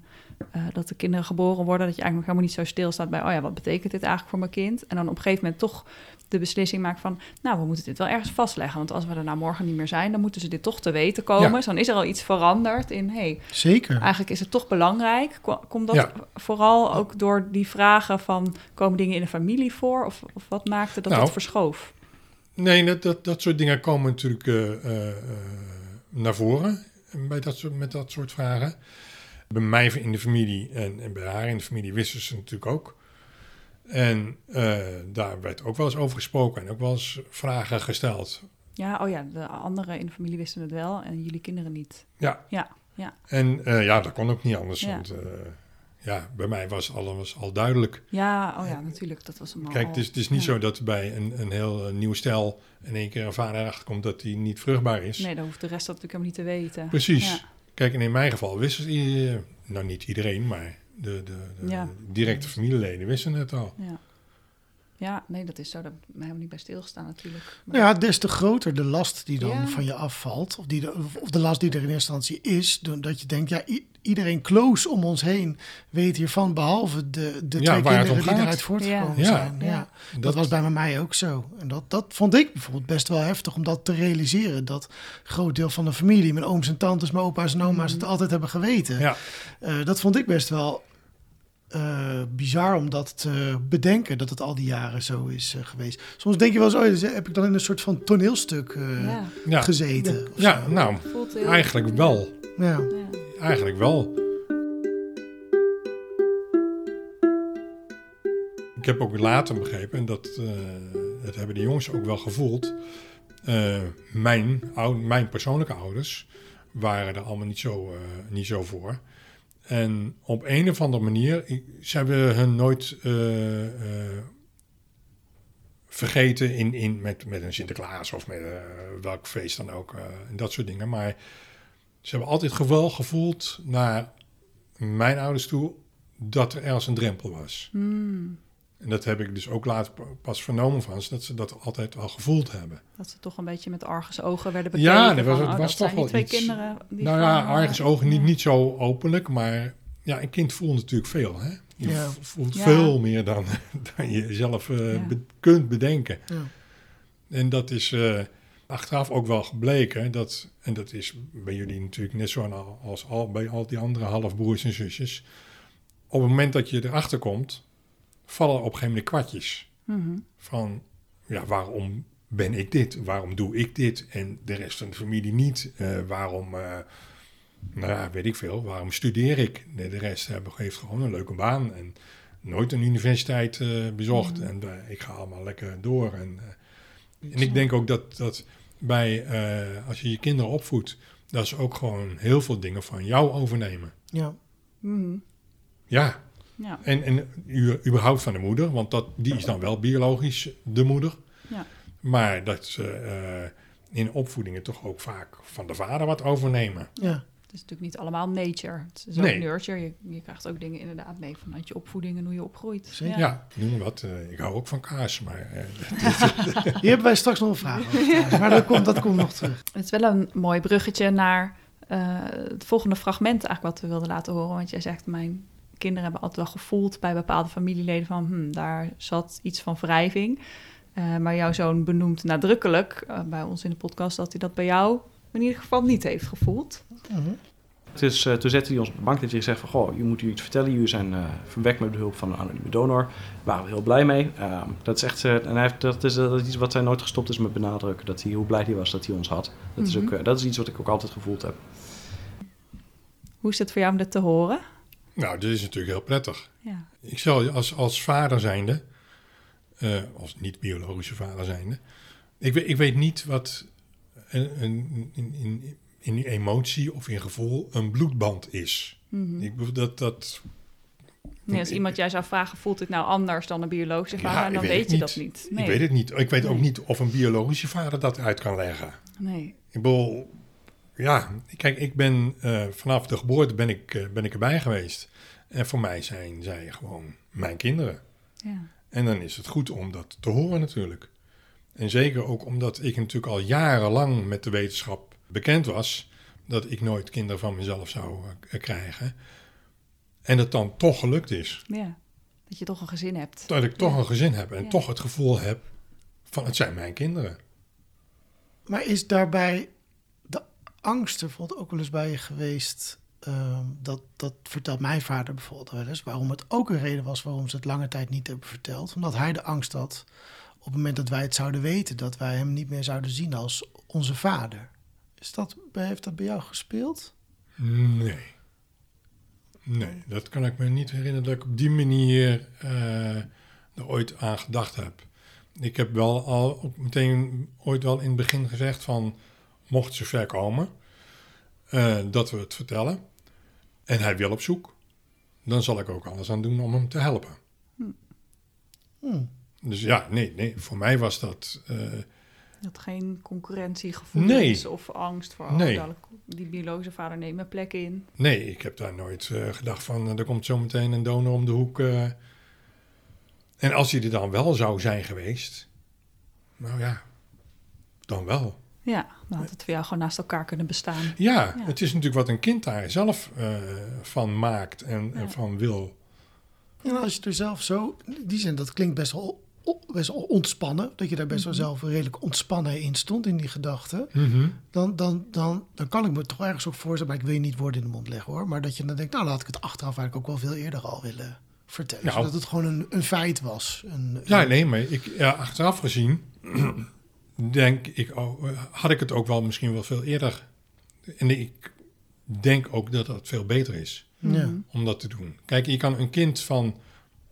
eh, dat de kinderen geboren worden. Dat je eigenlijk nog helemaal niet zo stilstaat bij, oh ja, wat betekent dit eigenlijk voor mijn kind? En dan op een gegeven moment toch de beslissing maakt van, nou, we moeten dit wel ergens vastleggen. Want als we er nou morgen niet meer zijn, dan moeten ze dit toch te weten komen. Ja. Dus dan is er al iets veranderd in, hey, Zeker. eigenlijk is het toch belangrijk. Ko- Komt dat Ja. vooral ook door die vragen van, komen dingen in de familie voor? Of, of wat maakte dat Nou, het verschoof? Nee, dat, dat, dat soort dingen komen natuurlijk eh, eh, naar voren bij dat soort, met dat soort vragen. Bij mij in de familie en, en bij haar in de familie wisten ze natuurlijk ook. En eh, daar werd ook wel eens over gesproken en ook wel eens vragen gesteld. Ja, oh ja, de anderen in de familie wisten het wel en jullie kinderen niet. Ja. Ja, ja. En eh, ja, dat kon ook niet anders. Ja. Want eh, ja, bij mij was alles al duidelijk. Ja, oh ja, natuurlijk. Dat was al. Kijk, het is, het is niet ja. zo dat bij een, een heel nieuw stel in één keer een vader erachter komt dat hij niet vruchtbaar is. Nee, dan hoeft de rest dat natuurlijk helemaal niet te weten. Precies. Ja. Kijk, en in mijn geval wisten ze, nou niet iedereen, maar de, de, de Ja. directe familieleden wisten het al. Ja. ja, nee, dat is zo. Daar heb ik me helemaal niet bij stilgestaan natuurlijk. Maar- Nou ja, des te groter de last die dan Ja. van je afvalt, of, die de, of de last die er in eerste instantie is, dan dat je denkt, ja, iedereen close om ons heen weet hiervan, behalve de, de Ja, twee waar het om kinderen die gaat. eruit voortgekomen Ja. zijn. Ja. Ja. Dat, was bij mij ook zo. En dat, dat vond ik bijvoorbeeld best wel heftig om dat te realiseren. Dat een groot deel van de familie, mijn ooms en tantes, mijn opa's en oma's, het altijd hebben geweten. Ja, Eh, dat vond ik best wel eh, bizar om dat te bedenken, dat het al die jaren zo is eh, geweest. Soms denk je wel eens, oh, dus heb ik dan in een soort van toneelstuk eh, ja, ja. gezeten? ja zo? nou, eigenlijk wel. Ja. Eigenlijk wel. Ik heb ook later begrepen, en dat, dat hebben de jongens ook wel gevoeld. eh, mijn, mijn persoonlijke ouders waren er allemaal niet zo, eh, niet zo voor. En op een of andere manier, ze hebben hun nooit vergeten in, in, met, met een Sinterklaas of met welk feest dan ook. en dat soort dingen. Maar ze hebben altijd wel gevoeld naar mijn ouders toe dat er ergens een drempel was. Hmm, En dat heb ik dus ook later pa- pas vernomen van ze, dat ze dat altijd al gevoeld hebben. dat ze toch een beetje met argusogen werden bekeken. Ja, er was- van, het oh, was dat toch wel twee iets. kinderen. Die nou ja, van, eh, ergens ogen niet, niet zo openlijk, maar ja, een kind voelt natuurlijk veel. Hè? Je Ja. voelt Ja. veel meer dan, <laughs> dan je zelf eh, Ja. be- kunt bedenken. Ja. En dat is eh, achteraf ook wel gebleken. Dat, en dat is bij jullie natuurlijk net zo al- als al, bij al die andere halfbroers en zusjes. Op het moment dat je erachter komt, vallen op een gegeven moment kwartjes. Mhm. Van, ja, waarom ben ik dit? Waarom doe ik dit? En de rest van de familie niet? Eh, waarom, eh, nou ja, weet ik veel. Waarom studeer ik? De rest hebben, heeft gewoon een leuke baan. En nooit een universiteit eh, bezocht. Mhm. En ik ga allemaal lekker door. En, en ik denk ook dat, dat bij, eh, als je je kinderen opvoedt, dat ze ook gewoon heel veel dingen van jou overnemen. Ja. Mhm. Ja, Ja. en, en u, überhaupt van de moeder, want dat, die is dan wel biologisch de moeder. Ja. Maar dat ze eh, in opvoedingen toch ook vaak van de vader wat overnemen. ja. Het is natuurlijk niet allemaal nature. Het is Nee. ook nurture. Je, je krijgt ook dingen inderdaad mee vanuit je opvoeding en hoe je opgroeit. Zeker. Ja, noem wat. eh, ik hou ook van kaas, maar eh, <laughs> Hier hebben wij straks nog een vraag over. Maar dat komt, dat komt nog terug. <laughs> Het is wel een mooi bruggetje naar eh, het volgende fragment eigenlijk wat we wilden laten horen. Want jij zegt, mijn kinderen hebben altijd wel gevoeld bij bepaalde familieleden van... Hmm, daar zat iets van wrijving. Eh, maar jouw zoon benoemt nadrukkelijk bij ons in de podcast... dat hij dat bij jou in ieder geval niet heeft gevoeld. Mhm. Dus uh, toen zette hij ons op de bank en hij gezegd van... Goh, je moet u iets vertellen. Jullie zijn uh, verwekt met behulp van een anonieme donor. Daar waren we heel blij mee. Uh, dat is echt... en hij heeft, dat, is, dat is iets wat hij nooit gestopt is met benadrukken. Dat hij, hoe blij hij was dat hij ons had. Dat, mm -hmm. is ook, dat is iets wat ik ook altijd gevoeld heb. Hoe is het voor jou om dit te horen? Nou, dit is natuurlijk heel prettig. Ja. Ik zal als, als vader zijnde... als niet-biologische vader zijnde... Ik weet, ik weet niet wat een, een, in, in, in emotie of in gevoel een bloedband is. Mm -hmm. Ik bedoel dat dat. Nee, als iemand jij zou vragen, voelt het nou anders dan een biologische vader, ja, dan weet, je dat niet. Nee. Ik weet het niet. Ik weet ook niet of een biologische vader dat uit kan leggen. Nee. Ik bedoel, ja, kijk, ik ben uh, vanaf de geboorte ben ik, uh, ben ik erbij geweest. En voor mij zijn zij gewoon mijn kinderen. Ja. En dan is het goed om dat te horen natuurlijk. En zeker ook omdat ik natuurlijk al jarenlang met de wetenschap bekend was dat ik nooit kinderen van mezelf zou uh, krijgen. En het dan toch gelukt is. ja. Dat je toch een gezin hebt. Dat ik toch Ja. een gezin heb en Ja. toch het gevoel heb van het zijn mijn kinderen. Maar is daarbij de angst er bijvoorbeeld ook wel eens bij je geweest? ehm, dat, dat vertelt mijn vader bijvoorbeeld wel eens. Waarom het ook een reden was waarom ze het lange tijd niet hebben verteld. Omdat hij de angst had op het moment dat wij het zouden weten, dat wij hem niet meer zouden zien als onze vader. Is dat, heeft dat bij jou gespeeld? Nee. Nee, dat kan ik me niet herinneren dat ik op die manier eh, er ooit aan gedacht heb. Ik heb wel al ook meteen ooit wel in het begin gezegd van, mocht ze ver komen, eh, dat we het vertellen. En hij wil op zoek. Dan zal ik ook alles aan doen om hem te helpen. Hm. Dus ja, nee, nee, voor mij was dat... eh, Dat geen concurrentiegevoel Nee. is of angst voor... Oh, Nee. die biologische vader neemt mijn plek in. Nee, ik heb daar nooit eh, gedacht van, eh, er komt zo meteen een donor om de hoek. eh. En als hij er dan wel zou zijn geweest, nou ja, dan wel. Ja, dan had het voor jou gewoon naast elkaar kunnen bestaan. Ja, Ja. het is natuurlijk wat een kind daar zelf eh, van maakt en, van wil. En als je er zelf zo, in die zin, dat klinkt best wel, best ontspannen, dat je daar best wel Mhm. zelf redelijk ontspannen in stond in die gedachten. Mhm. dan, dan, dan, dan kan ik me toch ergens ook voorstellen, maar ik wil je niet woorden in de mond leggen hoor. Maar dat je dan denkt, nou laat ik het achteraf eigenlijk ook wel veel eerder al willen vertellen. Nou. zodat het gewoon een, een feit was. Een, Ja, een- nee, maar ik, ja, achteraf gezien <clears throat> denk ik, oh, eh, had ik het ook wel misschien wel veel eerder. En ik denk ook dat dat veel beter is. Ja. Om dat te doen. Kijk, je kan een kind van,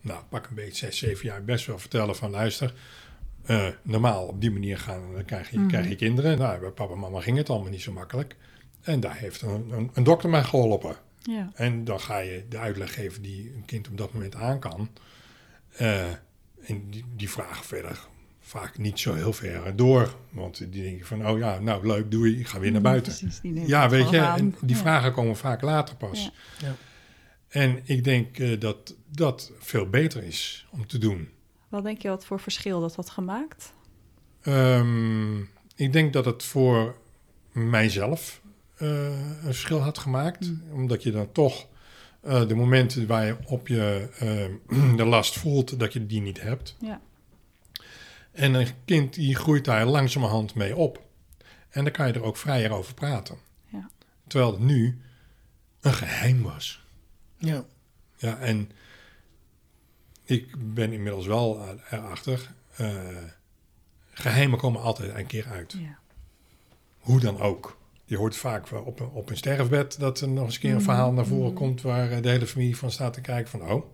nou, pak een beetje zes, zeven jaar best wel vertellen van, luister, eh, normaal op die manier gaan, dan krijg je, Mhm. krijg je kinderen. Nou, bij papa en mama ging het allemaal niet zo makkelijk. En daar heeft een, een, een dokter mij geholpen. Ja. En dan ga je de uitleg geven die een kind op dat moment aan kan. Eh, en die, die vragen verder vaak niet zo heel ver door. Want die denken van, oh ja, nou leuk, doei, ik ga weer naar buiten. Precies, die neemt Ja, weet je, en die Ja. vragen komen vaak later pas. Ja. En ik denk eh, dat dat veel beter is om te doen. Wat denk je wat voor verschil dat had gemaakt? Ehm, ik denk dat het voor mijzelf eh, een verschil had gemaakt. Mm. Omdat je dan toch eh, de momenten waar je op je <clears throat> de last voelt, dat je die niet hebt. Ja. En een kind die groeit daar langzamerhand mee op. En dan kan je er ook vrijer over praten. Ja. Terwijl het nu een geheim was. Ja. Ja, en ik ben inmiddels wel eh, erachter. eh geheimen komen altijd een keer uit. Ja. Hoe dan ook. Je hoort vaak op een, op een sterfbed dat er nog eens een keer een Mhm, verhaal naar voren mhm. komt waar eh, de hele familie van staat te kijken van oh,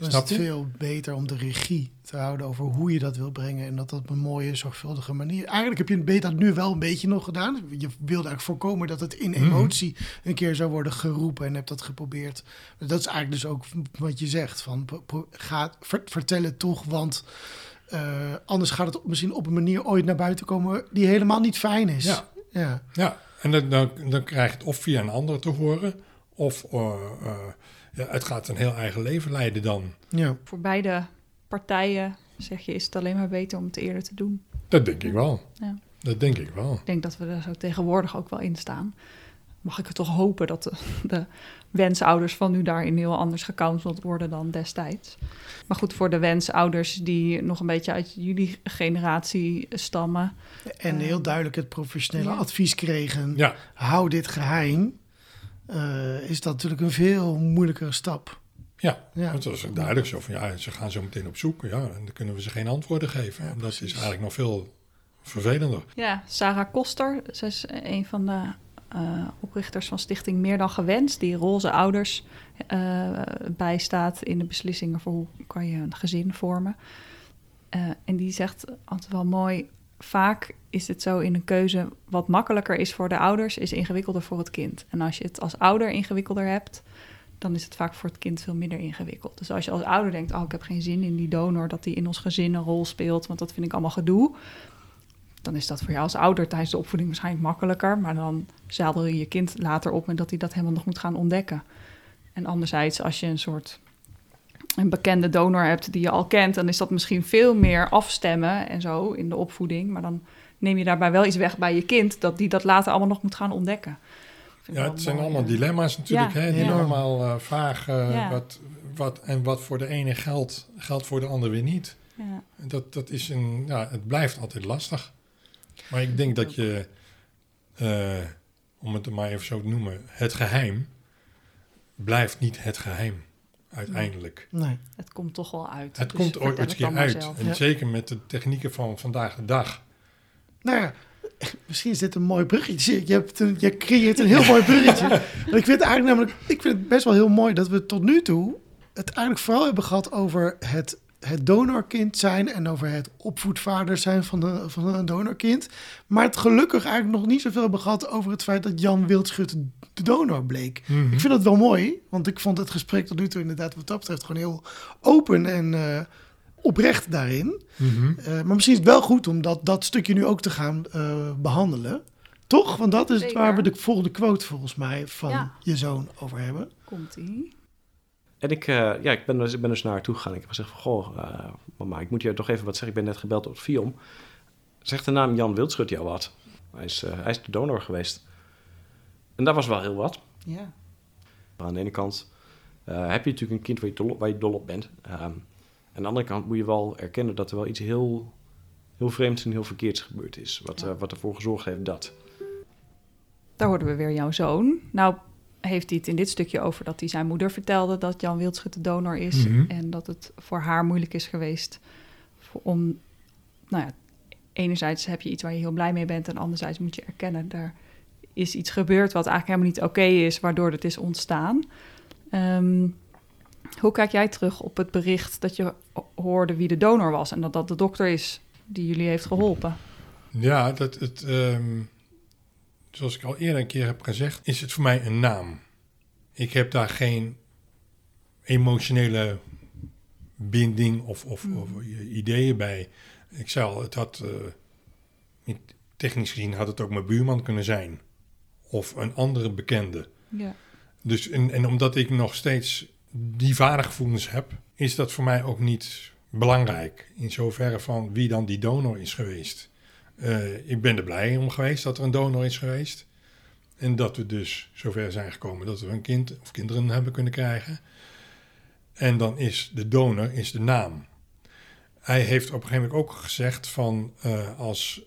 Is snap het je? veel beter om de regie te houden over hoe je dat wil brengen. En dat dat op een mooie, zorgvuldige manier. Eigenlijk heb je het beter nu wel een beetje nog gedaan. Je wilde eigenlijk voorkomen dat het in Mhm. emotie een keer zou worden geroepen. En heb dat geprobeerd. Dat is eigenlijk dus ook wat je zegt. Van, ga, ver- vertel het toch, want... eh, anders gaat het misschien op een manier ooit naar buiten komen die helemaal niet fijn is. Ja. ja. Ja, en dan, dan, dan krijg je het of via een ander te horen, of eh, eh, ja, het gaat een heel eigen leven leiden dan. ja. Voor beide partijen zeg je, is het alleen maar beter om het eerder te doen. Dat denk ik wel. Ja. Dat denk ik wel. Ik denk dat we er zo tegenwoordig ook wel in staan. Mag ik het toch hopen dat de, de wensouders van nu daarin heel anders gecounseld worden dan destijds. Maar goed, voor de wensouders die nog een beetje uit jullie generatie stammen. En Eh, heel duidelijk het professionele ja. advies kregen. Ja, hou dit geheim. Eh, is dat natuurlijk een veel moeilijkere stap. Ja, Ja. het was duidelijk zo van ja, ze gaan zo meteen op zoek. Ja, en dan kunnen we ze geen antwoorden geven. Ja, en dat is eigenlijk nog veel vervelender. Ja, Sarah Koster, zij is een van de eh, oprichters van Stichting Meer dan Gewenst, die roze ouders eh, bijstaat in de beslissingen voor hoe kan je een gezin vormen. Eh, en die zegt altijd wel mooi, vaak is het zo in een keuze wat makkelijker is voor de ouders, is ingewikkelder voor het kind. En als je het als ouder ingewikkelder hebt, dan is het vaak voor het kind veel minder ingewikkeld. Dus als je als ouder denkt, oh ik heb geen zin in die donor, dat die in ons gezin een rol speelt, want dat vind ik allemaal gedoe dan is dat voor jou als ouder tijdens de opvoeding waarschijnlijk makkelijker. Maar dan zadel je je kind later op met dat hij dat helemaal nog moet gaan ontdekken. En anderzijds, als je een soort een bekende donor hebt die je al kent, dan is dat misschien veel meer afstemmen en zo in de opvoeding. Maar dan neem je daarbij wel iets weg bij je kind, dat die dat later allemaal nog moet gaan ontdekken. Ja, het zijn mooi, allemaal ja. dilemma's natuurlijk. Ja, hè? Die enorm. allemaal eh, vragen Ja. wat, wat, en wat voor de ene geldt, geldt voor de ander weer niet. Ja. Dat, dat is een, ja, het blijft altijd lastig. Maar ik denk dat je, eh, om het maar even zo te noemen, het geheim blijft niet het geheim uiteindelijk. Nee. Het komt toch wel uit. Het Dus komt ooit een keer uit. En Ja. zeker met de technieken van vandaag de dag. Nou ja, <laughs> misschien is dit een mooi bruggetje. Je, hebt een, je creëert een heel mooi bruggetje. <laughs> Want ik vind het eigenlijk namelijk, ik vind het best wel heel mooi dat we tot nu toe het eigenlijk vooral hebben gehad over het, het donorkind zijn en over het opvoedvader zijn van, de, van een donorkind. Maar het gelukkig eigenlijk nog niet zoveel hebben gehad over het feit dat Jan Wildschut de donor bleek. Ik vind dat wel mooi, want ik vond het gesprek tot nu toe inderdaad wat dat betreft gewoon heel open en eh, oprecht daarin. Mhm. Eh, maar misschien is het wel goed om dat, dat stukje nu ook te gaan eh, behandelen. Toch? Want dat is het waar we de volgende quote volgens mij van Ja. je zoon over hebben. Komt-ie. En ik, eh, ja, ik ben, dus, ik ben dus naar haar toe gegaan. Ik heb gezegd van, goh, eh, mama, ik moet je toch even wat zeggen. Ik ben net gebeld op het Viom. Zegt de naam Jan Wildschut jou wat? Hij is, eh, hij is de donor geweest. En dat was wel heel wat. Ja. Maar aan de ene kant heb je natuurlijk een kind waar je dol, waar je dol op bent. Ehm, aan de andere kant moet je wel erkennen dat er wel iets heel, heel vreemds en heel verkeerds gebeurd is. Wat, wat ervoor gezorgd heeft dat. Daar hoorden we weer jouw zoon. Nou heeft hij het in dit stukje over dat hij zijn moeder vertelde dat Jan Wildschut de donor is. Mhm. En dat het voor haar moeilijk is geweest om, nou ja, enerzijds heb je iets waar je heel blij mee bent en anderzijds moet je erkennen, er is iets gebeurd wat eigenlijk helemaal niet oké is, waardoor het is ontstaan. Ehm, hoe kijk jij terug op het bericht dat je hoorde wie de donor was en dat dat de dokter is die jullie heeft geholpen? Ja, dat het, ehm, zoals ik al eerder een keer heb gezegd, is het voor mij een naam. Ik heb daar geen emotionele binding of, of, of ideeën bij. Ik zei al, het had, eh, technisch gezien had het ook mijn buurman kunnen zijn. Of een andere bekende. Ja. Dus en, en omdat ik nog steeds die vadergevoelens heb, is dat voor mij ook niet belangrijk. In zoverre van wie dan die donor is geweest. Eh, ik ben er blij om geweest dat er een donor is geweest. En dat we dus zover zijn gekomen dat we een kind of kinderen hebben kunnen krijgen. En dan is de donor is de naam. Hij heeft op een gegeven moment ook gezegd van eh, als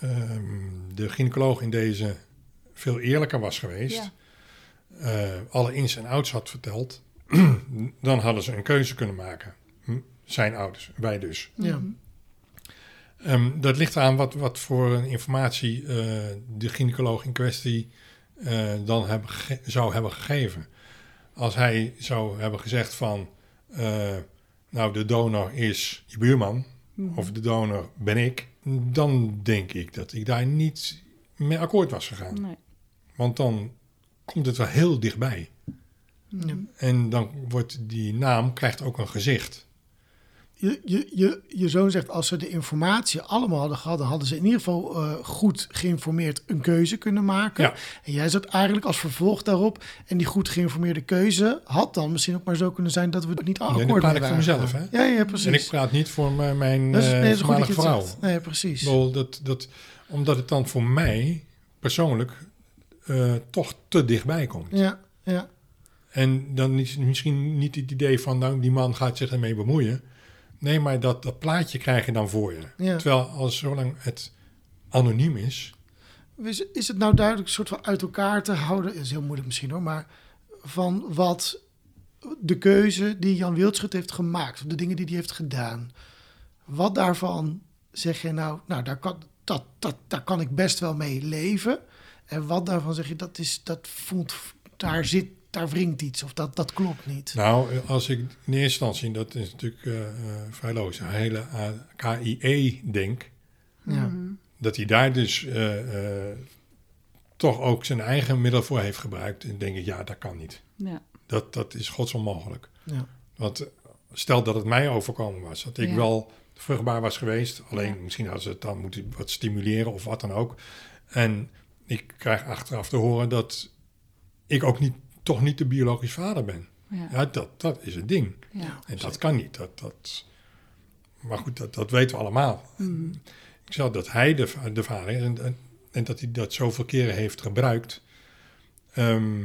ehm, de gynaecoloog in deze veel eerlijker was geweest, Ja. eh, alle ins en outs had verteld, <clears throat> dan hadden ze een keuze kunnen maken. Zijn ouders, wij dus. Ja. Ehm, dat ligt aan wat, wat voor een informatie eh, de gynaecoloog in kwestie eh, dan zou hebben gegeven. Als hij zou hebben gezegd van, eh, nou de donor is je buurman, Mhm. of de donor ben ik, dan denk ik dat ik daar niet mee akkoord was gegaan. Nee. Want dan komt het wel heel dichtbij. En dan wordt die naam, krijgt ook een gezicht. Je, je, je, je zoon zegt, als ze de informatie allemaal hadden gehad, dan hadden ze in ieder geval eh, goed geïnformeerd een keuze kunnen maken. Ja. En jij zat eigenlijk als vervolg daarop. En die goed geïnformeerde keuze had dan misschien ook maar zo kunnen zijn dat we het niet akkoord dan praat mee ik voor mezelf, hè? Ja, ja, precies. En ik praat niet voor mijn, mijn dat is, eh, nee, dat is vrouw. Nee, precies. Bedoel, dat, dat, omdat het dan voor mij persoonlijk eh, toch te dichtbij komt. Ja, ja. En dan is het misschien niet het idee van, nou, die man gaat zich ermee bemoeien. Nee, maar dat, dat plaatje krijg je dan voor je. Ja. Terwijl als zolang het anoniem is, is, is het nou duidelijk een soort van uit elkaar te houden? is heel moeilijk misschien hoor, maar van wat de keuze die Jan Wildschut heeft gemaakt, of de dingen die hij heeft gedaan. Wat daarvan zeg je nou, nou daar kan, dat, dat, daar kan ik best wel mee leven. En wat daarvan zeg je, dat, is, dat voelt, daar zit, daar wringt iets of dat, dat klopt niet. Nou, als ik in eerste instantie, dat is natuurlijk uh, vrij logisch, een hele KIE denk, Ja. Mhm. dat hij daar dus eh, eh, toch ook zijn eigen middel voor heeft gebruikt. En denk ik, ja, dat kan niet. Ja. Dat, dat is godsonmogelijk. Ja. Want eh, stel dat het mij overkomen was, dat ik Ja. wel vruchtbaar was geweest. Alleen Ja. misschien hadden ze het dan moeten wat stimuleren of wat dan ook. En ik krijg achteraf te horen dat ik ook niet, toch niet de biologisch vader ben. Ja. Ja, dat, dat is het ding. Ja. En dat kan niet. Dat, dat, maar goed, dat, dat weten we allemaal. Mhm. Ik zeg dat hij de, de vader is en, en, en dat hij dat zoveel keren heeft gebruikt. Ehm,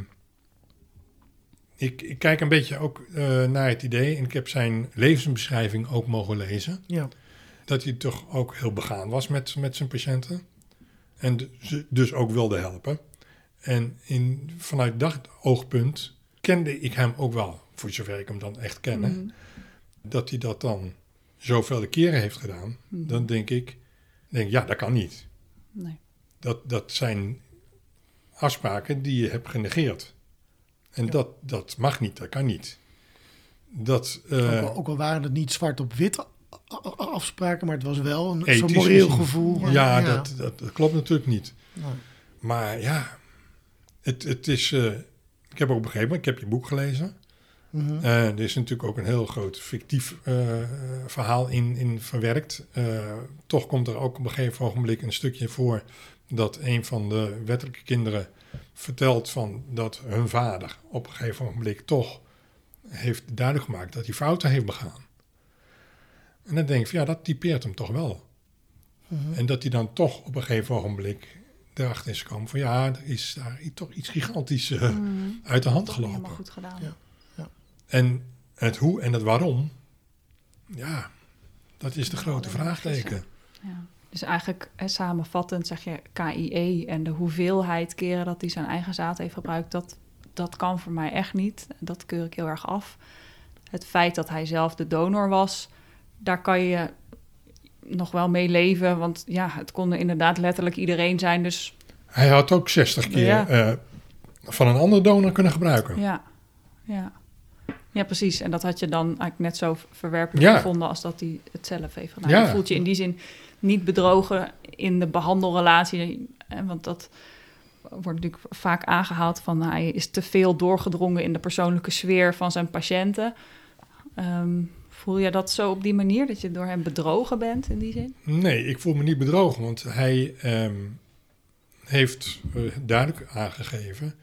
ik, ik kijk een beetje ook eh, naar het idee, en ik heb zijn levensbeschrijving ook mogen lezen, Ja. dat hij toch ook heel begaan was met, met zijn patiënten. En dus, dus ook wilde helpen. En in, vanuit dat oogpunt kende ik hem ook wel, voor zover ik hem dan echt kende. Mhm. Dat hij dat dan zoveel keren heeft gedaan, Mhm. dan denk ik, denk, ja, dat kan niet. Nee. Dat, dat zijn afspraken die je hebt genegeerd. En Ja. dat, dat mag niet, dat kan niet. Dat, eh, ook, al, ook al waren het niet zwart op wit afspraken, maar het was wel een Ethisch zo'n moreel gevoel. ja, Dat, dat, dat klopt natuurlijk niet. Ja. Maar ja, het, het is. eh, ik heb ook begrepen, ik heb je boek gelezen. Eh, er is natuurlijk ook een heel groot fictief eh, verhaal in, in verwerkt. Toch komt er ook op een gegeven ogenblik een stukje voor dat een van de wettelijke kinderen vertelt van dat hun vader op een gegeven ogenblik toch heeft duidelijk gemaakt dat hij fouten heeft begaan. En dan denk ik van ja, dat typeert hem toch wel. Mhm. En dat hij dan toch op een gegeven ogenblik erachter is gekomen van ja, er is daar toch iets gigantisch eh, Mhm. uit de hand gelopen. helemaal goed gedaan. Ja. En het hoe en het waarom, ja, dat is de Ja, grote vraagteken. Ja. Dus eigenlijk hè, samenvattend zeg je KIE en de hoeveelheid keren dat hij zijn eigen zaad heeft gebruikt, dat, dat kan voor mij echt niet. Dat keur ik heel erg af. Het feit dat hij zelf de donor was, daar kan je nog wel mee leven. Want ja, het kon inderdaad letterlijk iedereen zijn. Dus Hij had ook 60 keer Ja. eh, van een andere donor kunnen gebruiken. ja, ja. Ja, precies. En dat had je dan eigenlijk net zo verwerpelijk Ja. gevonden als dat hij het zelf heeft gedaan. Ja. Je voelt je in die zin niet bedrogen in de behandelrelatie. hè, Want dat wordt natuurlijk vaak aangehaald van hij is te veel doorgedrongen in de persoonlijke sfeer van zijn patiënten. Ehm, voel je dat zo op die manier, dat je door hem bedrogen bent in die zin? Nee, ik voel me niet bedrogen, want hij ehm, heeft eh, duidelijk aangegeven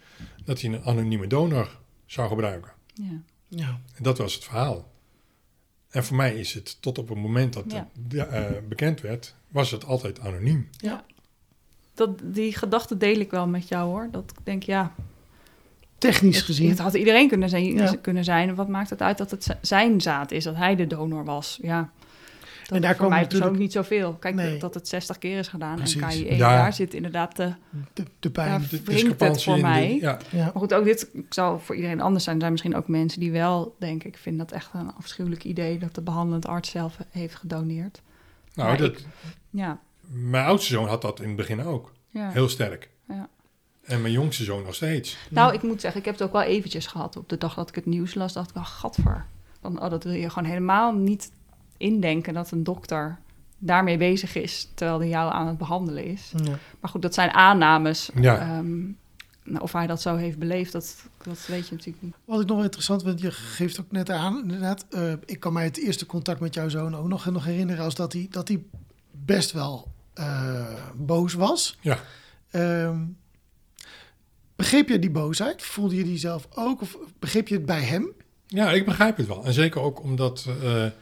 dat hij een anonieme donor zou gebruiken. Ja. Ja. En dat was het verhaal. En voor mij is het tot op het moment dat Ja. het ja, eh, bekend werd, was het altijd anoniem. Dat, die gedachte deel ik wel met jou hoor. Dat ik denk, ja, Technisch het, gezien. het had iedereen kunnen zijn, Ja. kunnen zijn. Wat maakt het uit dat het zijn zaad is, dat hij de donor was? Ja, dat En daar voor komen mij natuurlijk- persoonlijk niet zoveel. Kijk, Nee. dat het 60 keer is gedaan Precies. en KIE, Ja. daar zit inderdaad... de de, de pijn. De discrepantie voor in de- mij? ja, Ja. Maar goed, ook dit zou voor iedereen anders zijn. Er zijn misschien ook mensen die wel denken... ik vind dat echt een afschuwelijk idee... dat de behandelend arts zelf heeft gedoneerd. nou, Maar dat, Ja, mijn oudste zoon had dat in het begin ook. ja. Heel sterk. Ja. En mijn jongste zoon nog steeds. Nou, ik moet zeggen, ik heb het ook wel eventjes gehad. Op de dag dat ik het nieuws las, dacht ik wel, gadver. Dan, oh, dat wil je gewoon helemaal niet indenken... dat een dokter daarmee bezig is... terwijl hij jou aan het behandelen is. Ja. Maar goed, dat zijn aannames. Ja. Ehm, nou, of hij dat zo heeft beleefd, dat, dat weet je natuurlijk niet. Wat ik nog interessant vind, je geeft ook net aan, inderdaad. eh, ik kan mij het eerste contact met jouw zoon ook nog, nog herinneren als dat hij, dat hij best wel eh, boos was. Ja. Ehm, begreep je die boosheid? Voelde je die zelf ook? Of begreep je het bij hem? Ja, ik begrijp het wel. En zeker ook omdat eh, het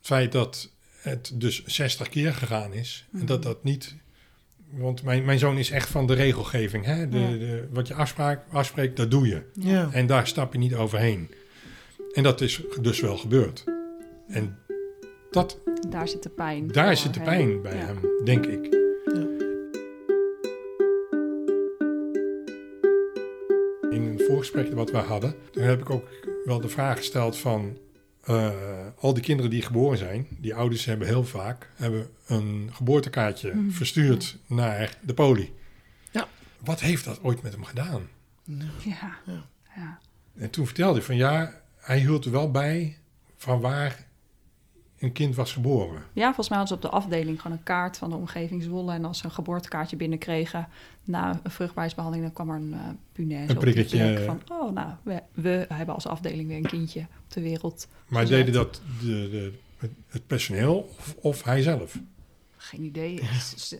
feit dat het dus 60 keer gegaan is. En dat dat niet... Want mijn, mijn zoon is echt van de regelgeving. Hè? De, Ja. de, wat je afspraak, afspreekt, dat doe je. Ja. En daar stap je niet overheen. En dat is dus wel gebeurd. En dat, Daar zit de pijn. daar voor zit de pijn bij Ja. hem, denk ik. Voorgesprek wat we hadden. Toen heb ik ook wel de vraag gesteld van... eh, al die kinderen die geboren zijn, die ouders hebben heel vaak hebben een geboortekaartje Mhm. verstuurd naar de poli. Ja. Wat heeft dat ooit met hem gedaan? Ja. Ja. ja. En toen vertelde hij van ja, hij hield er wel bij van waar een kind was geboren. Ja, volgens mij hadden ze op de afdeling gewoon een kaart van de omgeving Zwolle. En als ze een geboortekaartje binnenkregen na een vruchtbaarheidsbehandeling, dan kwam er een uh, punaise Een prikketje, eh. van, oh nou, we, we hebben als afdeling weer een kindje op de wereld. Maar gezet. deden dat de, de, het- het personeel of, of hij zelf? Geen idee.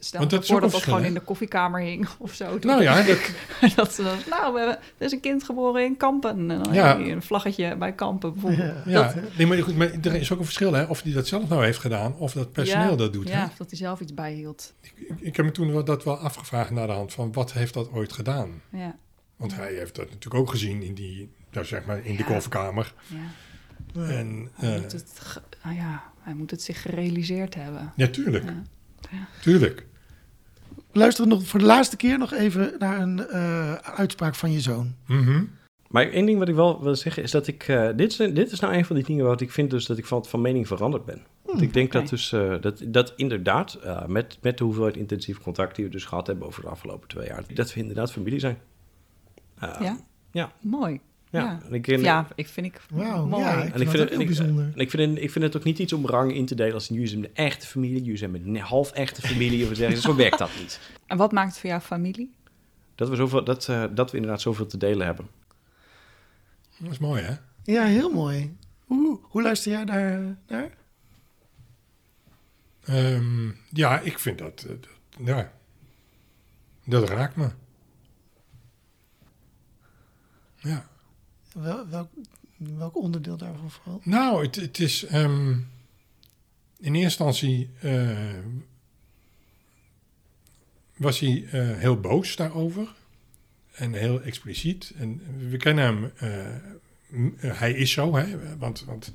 Stel dat voor dat dat gewoon in de koffiekamer hing <laughs> of zo. Nou ja, dat, dat <laughs> ze dan, nou, we hebben, er is een kind geboren in Kampen. En dan Ja. een vlaggetje bij Kampen bijvoorbeeld. ja, nee, maar, goed, maar er is ook een verschil hè, of hij dat zelf nou heeft gedaan of dat personeel Ja, dat doet. Ja, Hè? of dat hij zelf iets bijhield. Ik, ik heb me toen dat wel afgevraagd naar de hand van wat heeft dat ooit gedaan? Ja, Want hij heeft dat natuurlijk ook gezien in die, nou zeg maar, in de koffiekamer. ja. En eh, het, ah ja, hij moet het zich gerealiseerd hebben. ja, tuurlijk, Ja. tuurlijk. Luister nog voor de laatste keer nog even naar een eh, uitspraak van je zoon. Mhm. Maar één ding wat ik wel wil zeggen is dat ik... eh, dit, is, dit is nou een van die dingen wat ik vind dus dat ik van, van mening veranderd ben. Want ik denk dat dus... eh, dat, dat inderdaad, eh, met, met de hoeveelheid intensief contact die we dus gehad hebben over de afgelopen twee jaar... dat we inderdaad familie zijn. Ja? Ja. Mooi. Ja. Ja. En ik, Ja, ik vind ik Wauw, mooi. ja, ik En vind ik vind ook het- heel ik- bijzonder. En ik vind, het, ik vind het ook niet iets om rang in te delen als jullie zijn een echte familie, jullie zijn met een half echte familie of zeggen. Zo werkt dat niet. En wat maakt het voor jouw familie? Dat we, zoveel, dat, eh, dat we inderdaad zoveel te delen hebben. Dat is mooi hè? Ja, heel mooi. Hoe, hoe luister jij daar naar? Ehm, ja, ik vind dat, eh, dat, ja, dat raakt me. Ja. Wel, welk, welk onderdeel daarvan vooral? Nou, het, het is ehm, in eerste instantie eh, was hij eh, heel boos daarover en heel expliciet. En we kennen hem, eh, hij is zo, hè, want, want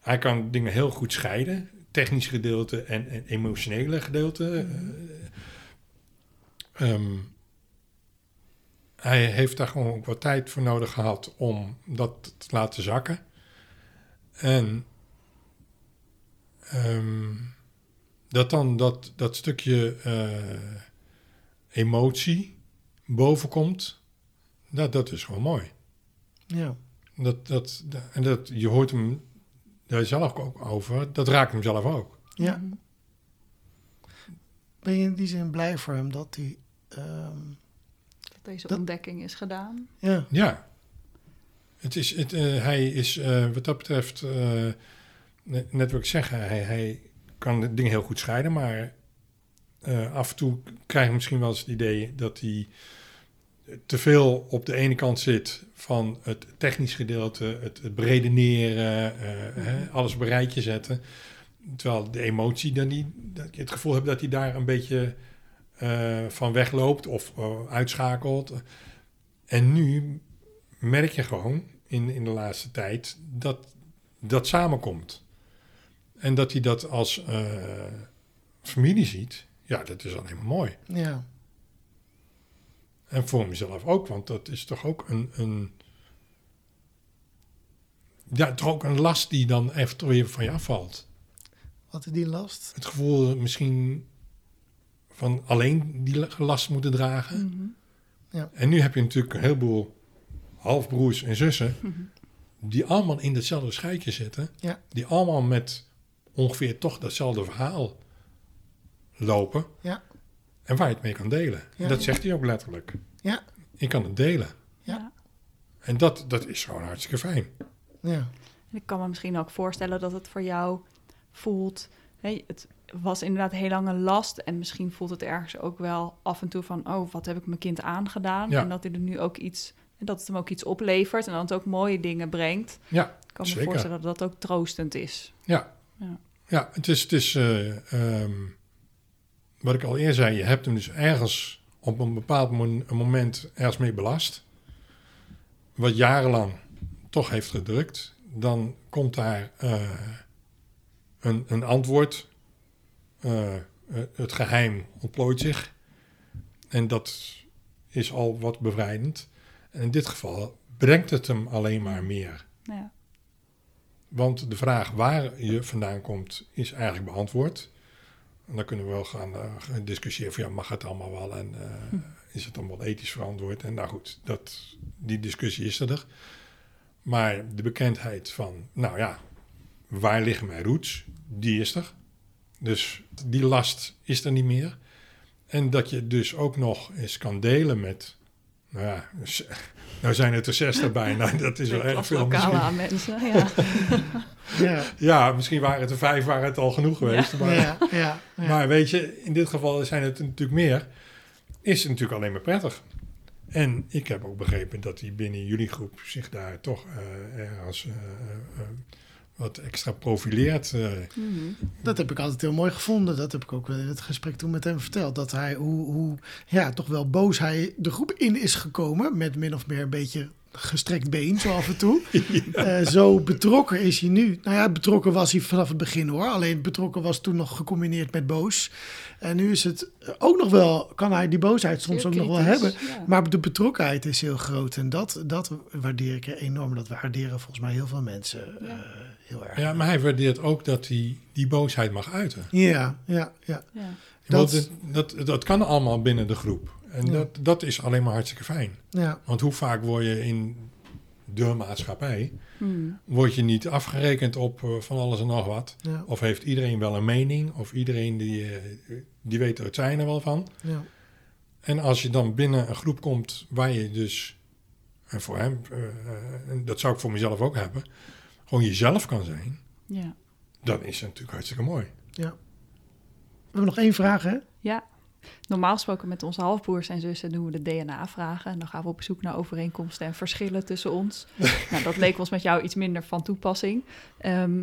hij kan dingen heel goed scheiden, technisch gedeelte en, en emotionele gedeelte. Ehm, hij heeft daar gewoon ook wat tijd voor nodig gehad om dat te laten zakken. En ehm, dat dan dat, dat stukje eh, emotie bovenkomt, dat, dat is gewoon mooi. Ja. Dat, dat, en dat, je hoort hem daar zelf ook over, dat raakt hem zelf ook. ja. Ben je in die zin blij voor hem dat hij... ehm, deze Dat- ontdekking is gedaan. ja, Ja. Het is, het, eh, hij is eh, wat dat betreft, eh, net, net wat ik zeg, hij, hij kan de dingen heel goed scheiden, maar eh, af en toe krijg je misschien wel eens het idee dat hij te veel op de ene kant zit van het technisch gedeelte, het, het beredeneren, eh, hè, alles op een rijtje zetten. Terwijl de emotie dan niet, dat je het gevoel hebt dat hij daar een beetje van wegloopt of eh, uitschakelt. En nu merk je gewoon in, in de laatste tijd dat dat samenkomt. En dat hij dat als eh, familie ziet, ja, dat is alleen maar mooi. ja. En voor mezelf ook, want dat is toch ook een, een ja, toch ook een last die dan even weer van je afvalt. Wat is die last? Het gevoel misschien van alleen die last moeten dragen. Mhm. En nu heb je natuurlijk een heleboel halfbroers en zussen die allemaal in hetzelfde schuitje zitten. Ja. Die allemaal met ongeveer toch datzelfde verhaal lopen. Ja. En waar je het mee kan delen. Ja. En dat zegt hij ook letterlijk. Ja. Ik kan het delen. Ja. En dat, dat is gewoon hartstikke fijn. Ja. En ik kan me misschien ook voorstellen dat het voor jou voelt. Hè, het was inderdaad heel lang een last. En misschien voelt het ergens ook wel af en toe van: oh, wat heb ik mijn kind aangedaan? Ja. En dat hij er nu ook iets. En dat het hem ook iets oplevert en dat het ook mooie dingen brengt. Ja, Ik kan me voorstellen dat dat ook troostend is. ja. Ja. Ja, het is, het is eh, ehm, wat ik al eerder zei, je hebt hem dus ergens op een bepaald moment ergens mee belast. Wat jarenlang toch heeft gedrukt. Dan komt daar eh, een, een antwoord. Eh, eh, het geheim ontplooit zich. En dat is al wat bevrijdend. En in dit geval brengt het hem alleen maar meer. Ja. Want de vraag waar je vandaan komt is eigenlijk beantwoord. En dan kunnen we wel gaan eh, discussiëren van ja, mag het allemaal wel en Hm. is het allemaal ethisch verantwoord? En nou goed, dat, die discussie is er. Maar de bekendheid van, nou ja, waar liggen mijn roots? Die is er. Dus die last is er niet meer. En dat je dus ook nog eens kan delen met, nou ja, <laughs> nou zijn het er zes erbij. Nou, dat is wel erg veel. Misschien. aan mensen, ja. <laughs> Ja, Ja, misschien waren het er vijf, waren het al genoeg geweest. Maar, ja, ja. ja. maar weet je, in dit geval zijn het er natuurlijk meer. Is het natuurlijk alleen maar prettig. En ik heb ook begrepen dat hij binnen jullie groep zich daar toch eh ergens eh, eh, wat extra profileert. eh. Mhm. Dat heb ik altijd heel mooi gevonden. Dat heb ik ook in het gesprek toen met hem verteld. Dat hij, hoe, hoe ja, toch wel boos hij de groep in is gekomen. Met min of meer een beetje gestrekt been, zo af en toe. <laughs> Eh, zo betrokken is hij nu. Nou ja, betrokken was hij vanaf het begin hoor. Alleen betrokken was toen nog gecombineerd met boos. En nu is het ook nog wel, kan hij die boosheid soms ook nog wel hebben. ja. Maar de betrokkenheid is heel groot. En dat, dat waardeer ik enorm. Dat waarderen volgens mij heel veel mensen eh, heel erg. Ja, maar hij waardeert ook dat hij die boosheid mag uiten. Ja, ja, ja. Ja. Dat- Dat, dat, dat kan allemaal binnen de groep. En Ja. dat, dat is alleen maar hartstikke fijn. ja. Want hoe vaak word je in de maatschappij... Mhm. word je niet afgerekend op eh, van alles en nog wat... ja, Of heeft iedereen wel een mening? Of iedereen die, eh, die weet er het zijn er wel van? ja. En als je dan binnen een groep komt waar je dus, en voor hem, eh, en dat zou ik voor mezelf ook hebben, gewoon jezelf kan zijn, ja. dan is het natuurlijk hartstikke mooi. We hebben nog één vraag, hè? Ja. Normaal gesproken met onze halfbroers en zussen doen we de DNA-vragen. En dan gaan we op zoek naar overeenkomsten en verschillen tussen ons. <laughs> nou, dat leek ons met jou iets minder van toepassing. Ehm,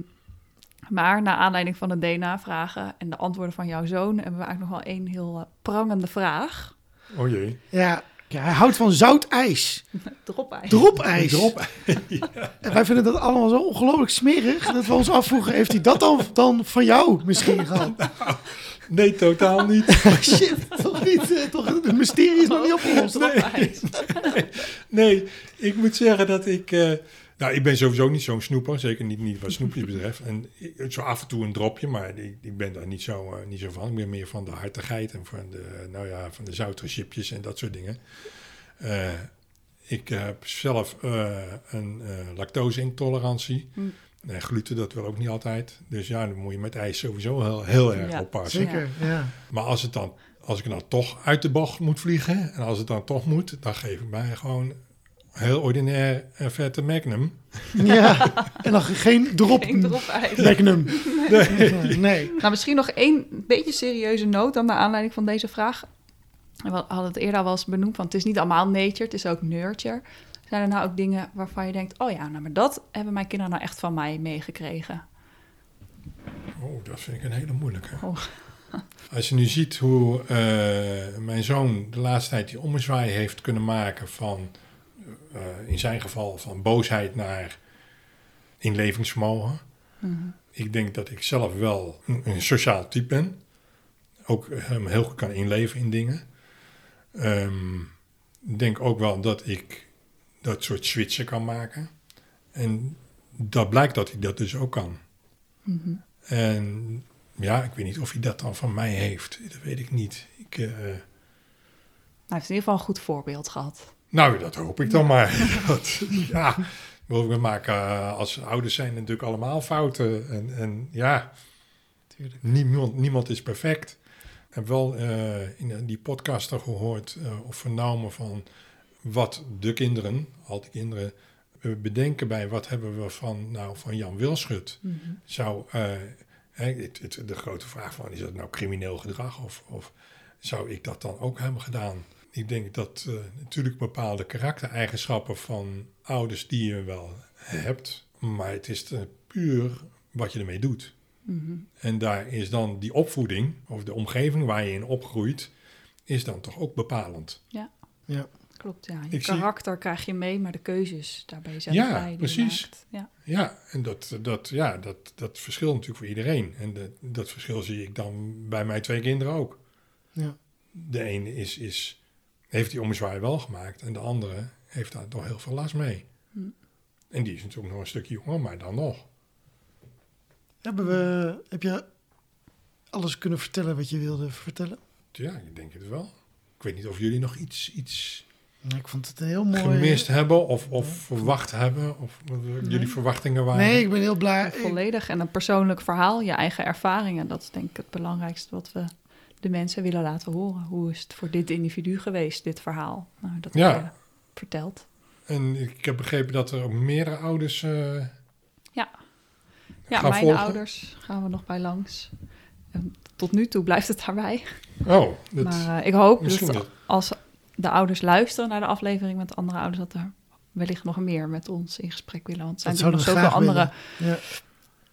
maar naar aanleiding van de DNA-vragen en de antwoorden van jouw zoon... hebben we eigenlijk nog wel één heel eh, prangende vraag. Oh jee. Ja, ja hij houdt van zout ijs. Dropijs. <laughs> Dropijs. Drop. <laughs> En wij vinden dat allemaal zo ongelooflijk smerig... dat we ons afvroegen, heeft hij dat dan, dan van jou misschien gehad? Nee, totaal niet. <laughs> Oh, shit, toch niet? eh, Toch, het mysterie is nog niet opgelost. Dropijs. <laughs> Nee, ik moet zeggen dat ik... eh, nou, ik ben sowieso niet zo'n snoeper. Zeker niet, niet wat snoepjes <laughs> betreft. En ik- zo af en toe een dropje, maar ik, ik ben daar niet zo, eh, niet zo van. Ik ben meer van de hartigheid en van de, nou ja, van de zoutere chipjes en dat soort dingen. Ik heb zelf een lactose-intolerantie. Hm. En gluten, dat wil ook niet altijd. Dus ja, dan moet je met ijs sowieso heel, heel erg Ja, oppassen. Zeker, ja. Maar als, het dan, als ik dan toch uit de bocht moet vliegen... en als het dan toch moet, dan geef ik mij gewoon... heel ordinair een vette Magnum. Ja, <laughs> en dan geen drop. Geen dropijs. Magnum. Nee. nee. Nou, misschien nog één beetje serieuze noot dan naar aanleiding van deze vraag. En We hadden het eerder al wel eens benoemd, want het is niet allemaal nature, het is ook nurture. Zijn er nou ook dingen waarvan je denkt, oh ja, nou, maar dat hebben mijn kinderen nou echt van mij meegekregen? Oh, dat vind ik een hele moeilijke. Oh. <laughs> Als je nu ziet hoe eh, mijn zoon de laatste tijd die ommezwaai heeft kunnen maken van, eh, in zijn geval, van boosheid naar inlevingsvermogen. Mhm. Ik denk dat ik zelf wel een, een sociaal type ben. Ook hem heel goed kan inleven in dingen. Ehm, Ik denk ook wel dat ik dat soort switchen kan maken. En dat blijkt dat hij dat dus ook kan. Mhm. En ja, ik weet niet of hij dat dan van mij heeft. Dat weet ik niet. Ik, eh, Hij heeft in ieder geval een goed voorbeeld gehad. nou, dat hoop ik dan maar. <laughs> Dat, ja, we maken eh, als ouders zijn natuurlijk allemaal fouten. En, en ja, Tuurlijk. niemand, niemand is perfect. Ik heb wel eh, in die podcast er gehoord eh, of vernomen van wat de kinderen, al die kinderen, eh, bedenken bij wat hebben we van, nou, van Jan Wilschut. Zou, eh, hè, het, het- de grote vraag van, is dat nou crimineel gedrag of, of zou ik dat dan ook hebben gedaan? Ik denk dat eh, natuurlijk bepaalde karaktereigenschappen van ouders die je wel hebt, maar het is puur wat je ermee doet. Mhm. En daar is dan die opvoeding, of de omgeving waar je in opgroeit, is dan toch ook bepalend. Ja. Klopt, ja. Je Ik zie- karakter krijg je mee, maar de keuzes, daar ben je zelf Ja, bij. precies. Ja. Ja, en dat, dat, ja, dat, dat verschilt natuurlijk voor iedereen. En dat, dat verschil zie ik dan bij mijn twee kinderen ook. Ja. De ene is, is, heeft die ommezwaai wel gemaakt en de andere heeft daar toch heel veel last mee. Hm. En die is natuurlijk nog een stukje jonger, maar dan nog. Hebben we, heb je alles kunnen vertellen wat je wilde vertellen? Ja, ik denk het wel. Ik weet niet of jullie nog iets, iets Ik vond het een heel mooi... gemist hebben of, of verwacht hebben. Of jullie verwachtingen waren. Nee, ik ben heel blij. Volledig. En een persoonlijk verhaal, je eigen ervaringen. Dat is denk ik het belangrijkste wat we de mensen willen laten horen. Hoe is het voor dit individu geweest, dit verhaal? Nou, dat Ja. heb je verteld. En ik heb begrepen dat er ook meerdere ouders eh, Ja, gaan mijn volgen. ouders gaan we nog bij langs. En tot nu toe blijft het daarbij. Oh, dat, maar eh, ik hoop dat dat. als de ouders luisteren naar de aflevering met andere ouders, dat er wellicht nog meer met ons in gesprek willen. Want er zijn Dat natuurlijk nog zoveel andere, Ja.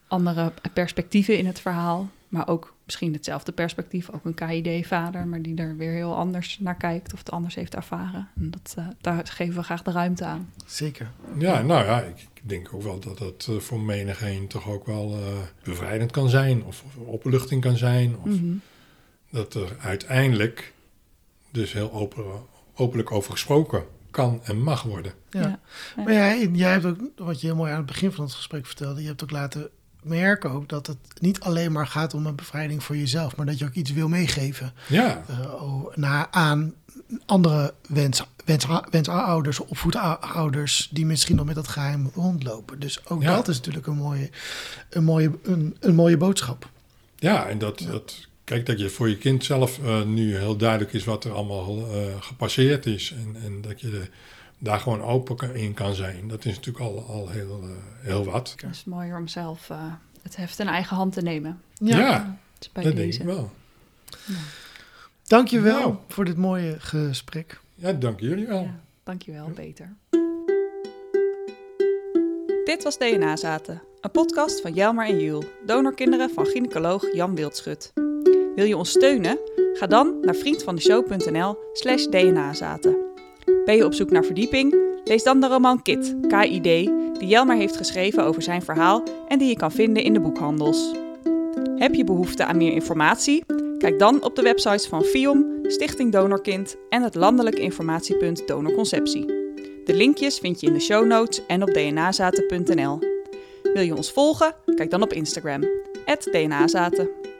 andere perspectieven in het verhaal. Maar ook misschien hetzelfde perspectief. Ook een KID-vader, maar die er weer heel anders naar kijkt of het anders heeft ervaren. En dat, eh, daar geven we graag de ruimte aan. Zeker. Ja, nou ja, ik ik denk ook wel dat dat eh, voor menigeen toch ook wel eh, bevrijdend kan zijn. Of, of opluchting kan zijn. Of Mhm. dat er uiteindelijk dus heel open, openlijk over gesproken kan en mag worden. Ja. Ja. Maar ja, en jij hebt ook, wat je heel mooi aan het begin van het gesprek vertelde, je hebt ook laten merken ook dat het niet alleen maar gaat om een bevrijding voor jezelf, maar dat je ook iets wil meegeven Ja, eh, naar, aan andere wens, wens, wensouders, opvoedouders die misschien nog met dat geheim rondlopen. Dus ook Ja. dat is natuurlijk een mooie, een mooie, een, een mooie boodschap. ja en dat, dat, kijk dat je voor je kind zelf eh, nu heel duidelijk is wat er allemaal eh, gepasseerd is. En, en dat je de- daar gewoon open kan- in kan zijn. Dat is natuurlijk al, al heel, eh, heel wat. Het is mooier om zelf eh, het heft in eigen hand te nemen. Ja, bij dat denk deze. ik wel. Dank je wel Nou. voor dit mooie gesprek. Ja, dank jullie wel. Ja, dankjewel, Peter. Dit was DNA Zaten, een podcast van Jelmer en Jules, donorkinderen van gynaecoloog Jan Wildschut. Wil je ons steunen? Ga dan naar vriendvandeshow.nl slash dnazaten. Ben je op zoek naar verdieping? Lees dan de roman Kit, KID, die Jelmer heeft geschreven over zijn verhaal en die je kan vinden in de boekhandels. Heb je behoefte aan meer informatie? Kijk dan op de websites van FIOM, Stichting Donorkind en het landelijk informatiepunt Donorconceptie. De linkjes vind je in de show notes en op dnazaten.nl. Wil je ons volgen? Kijk dan op Instagram, dnazaten.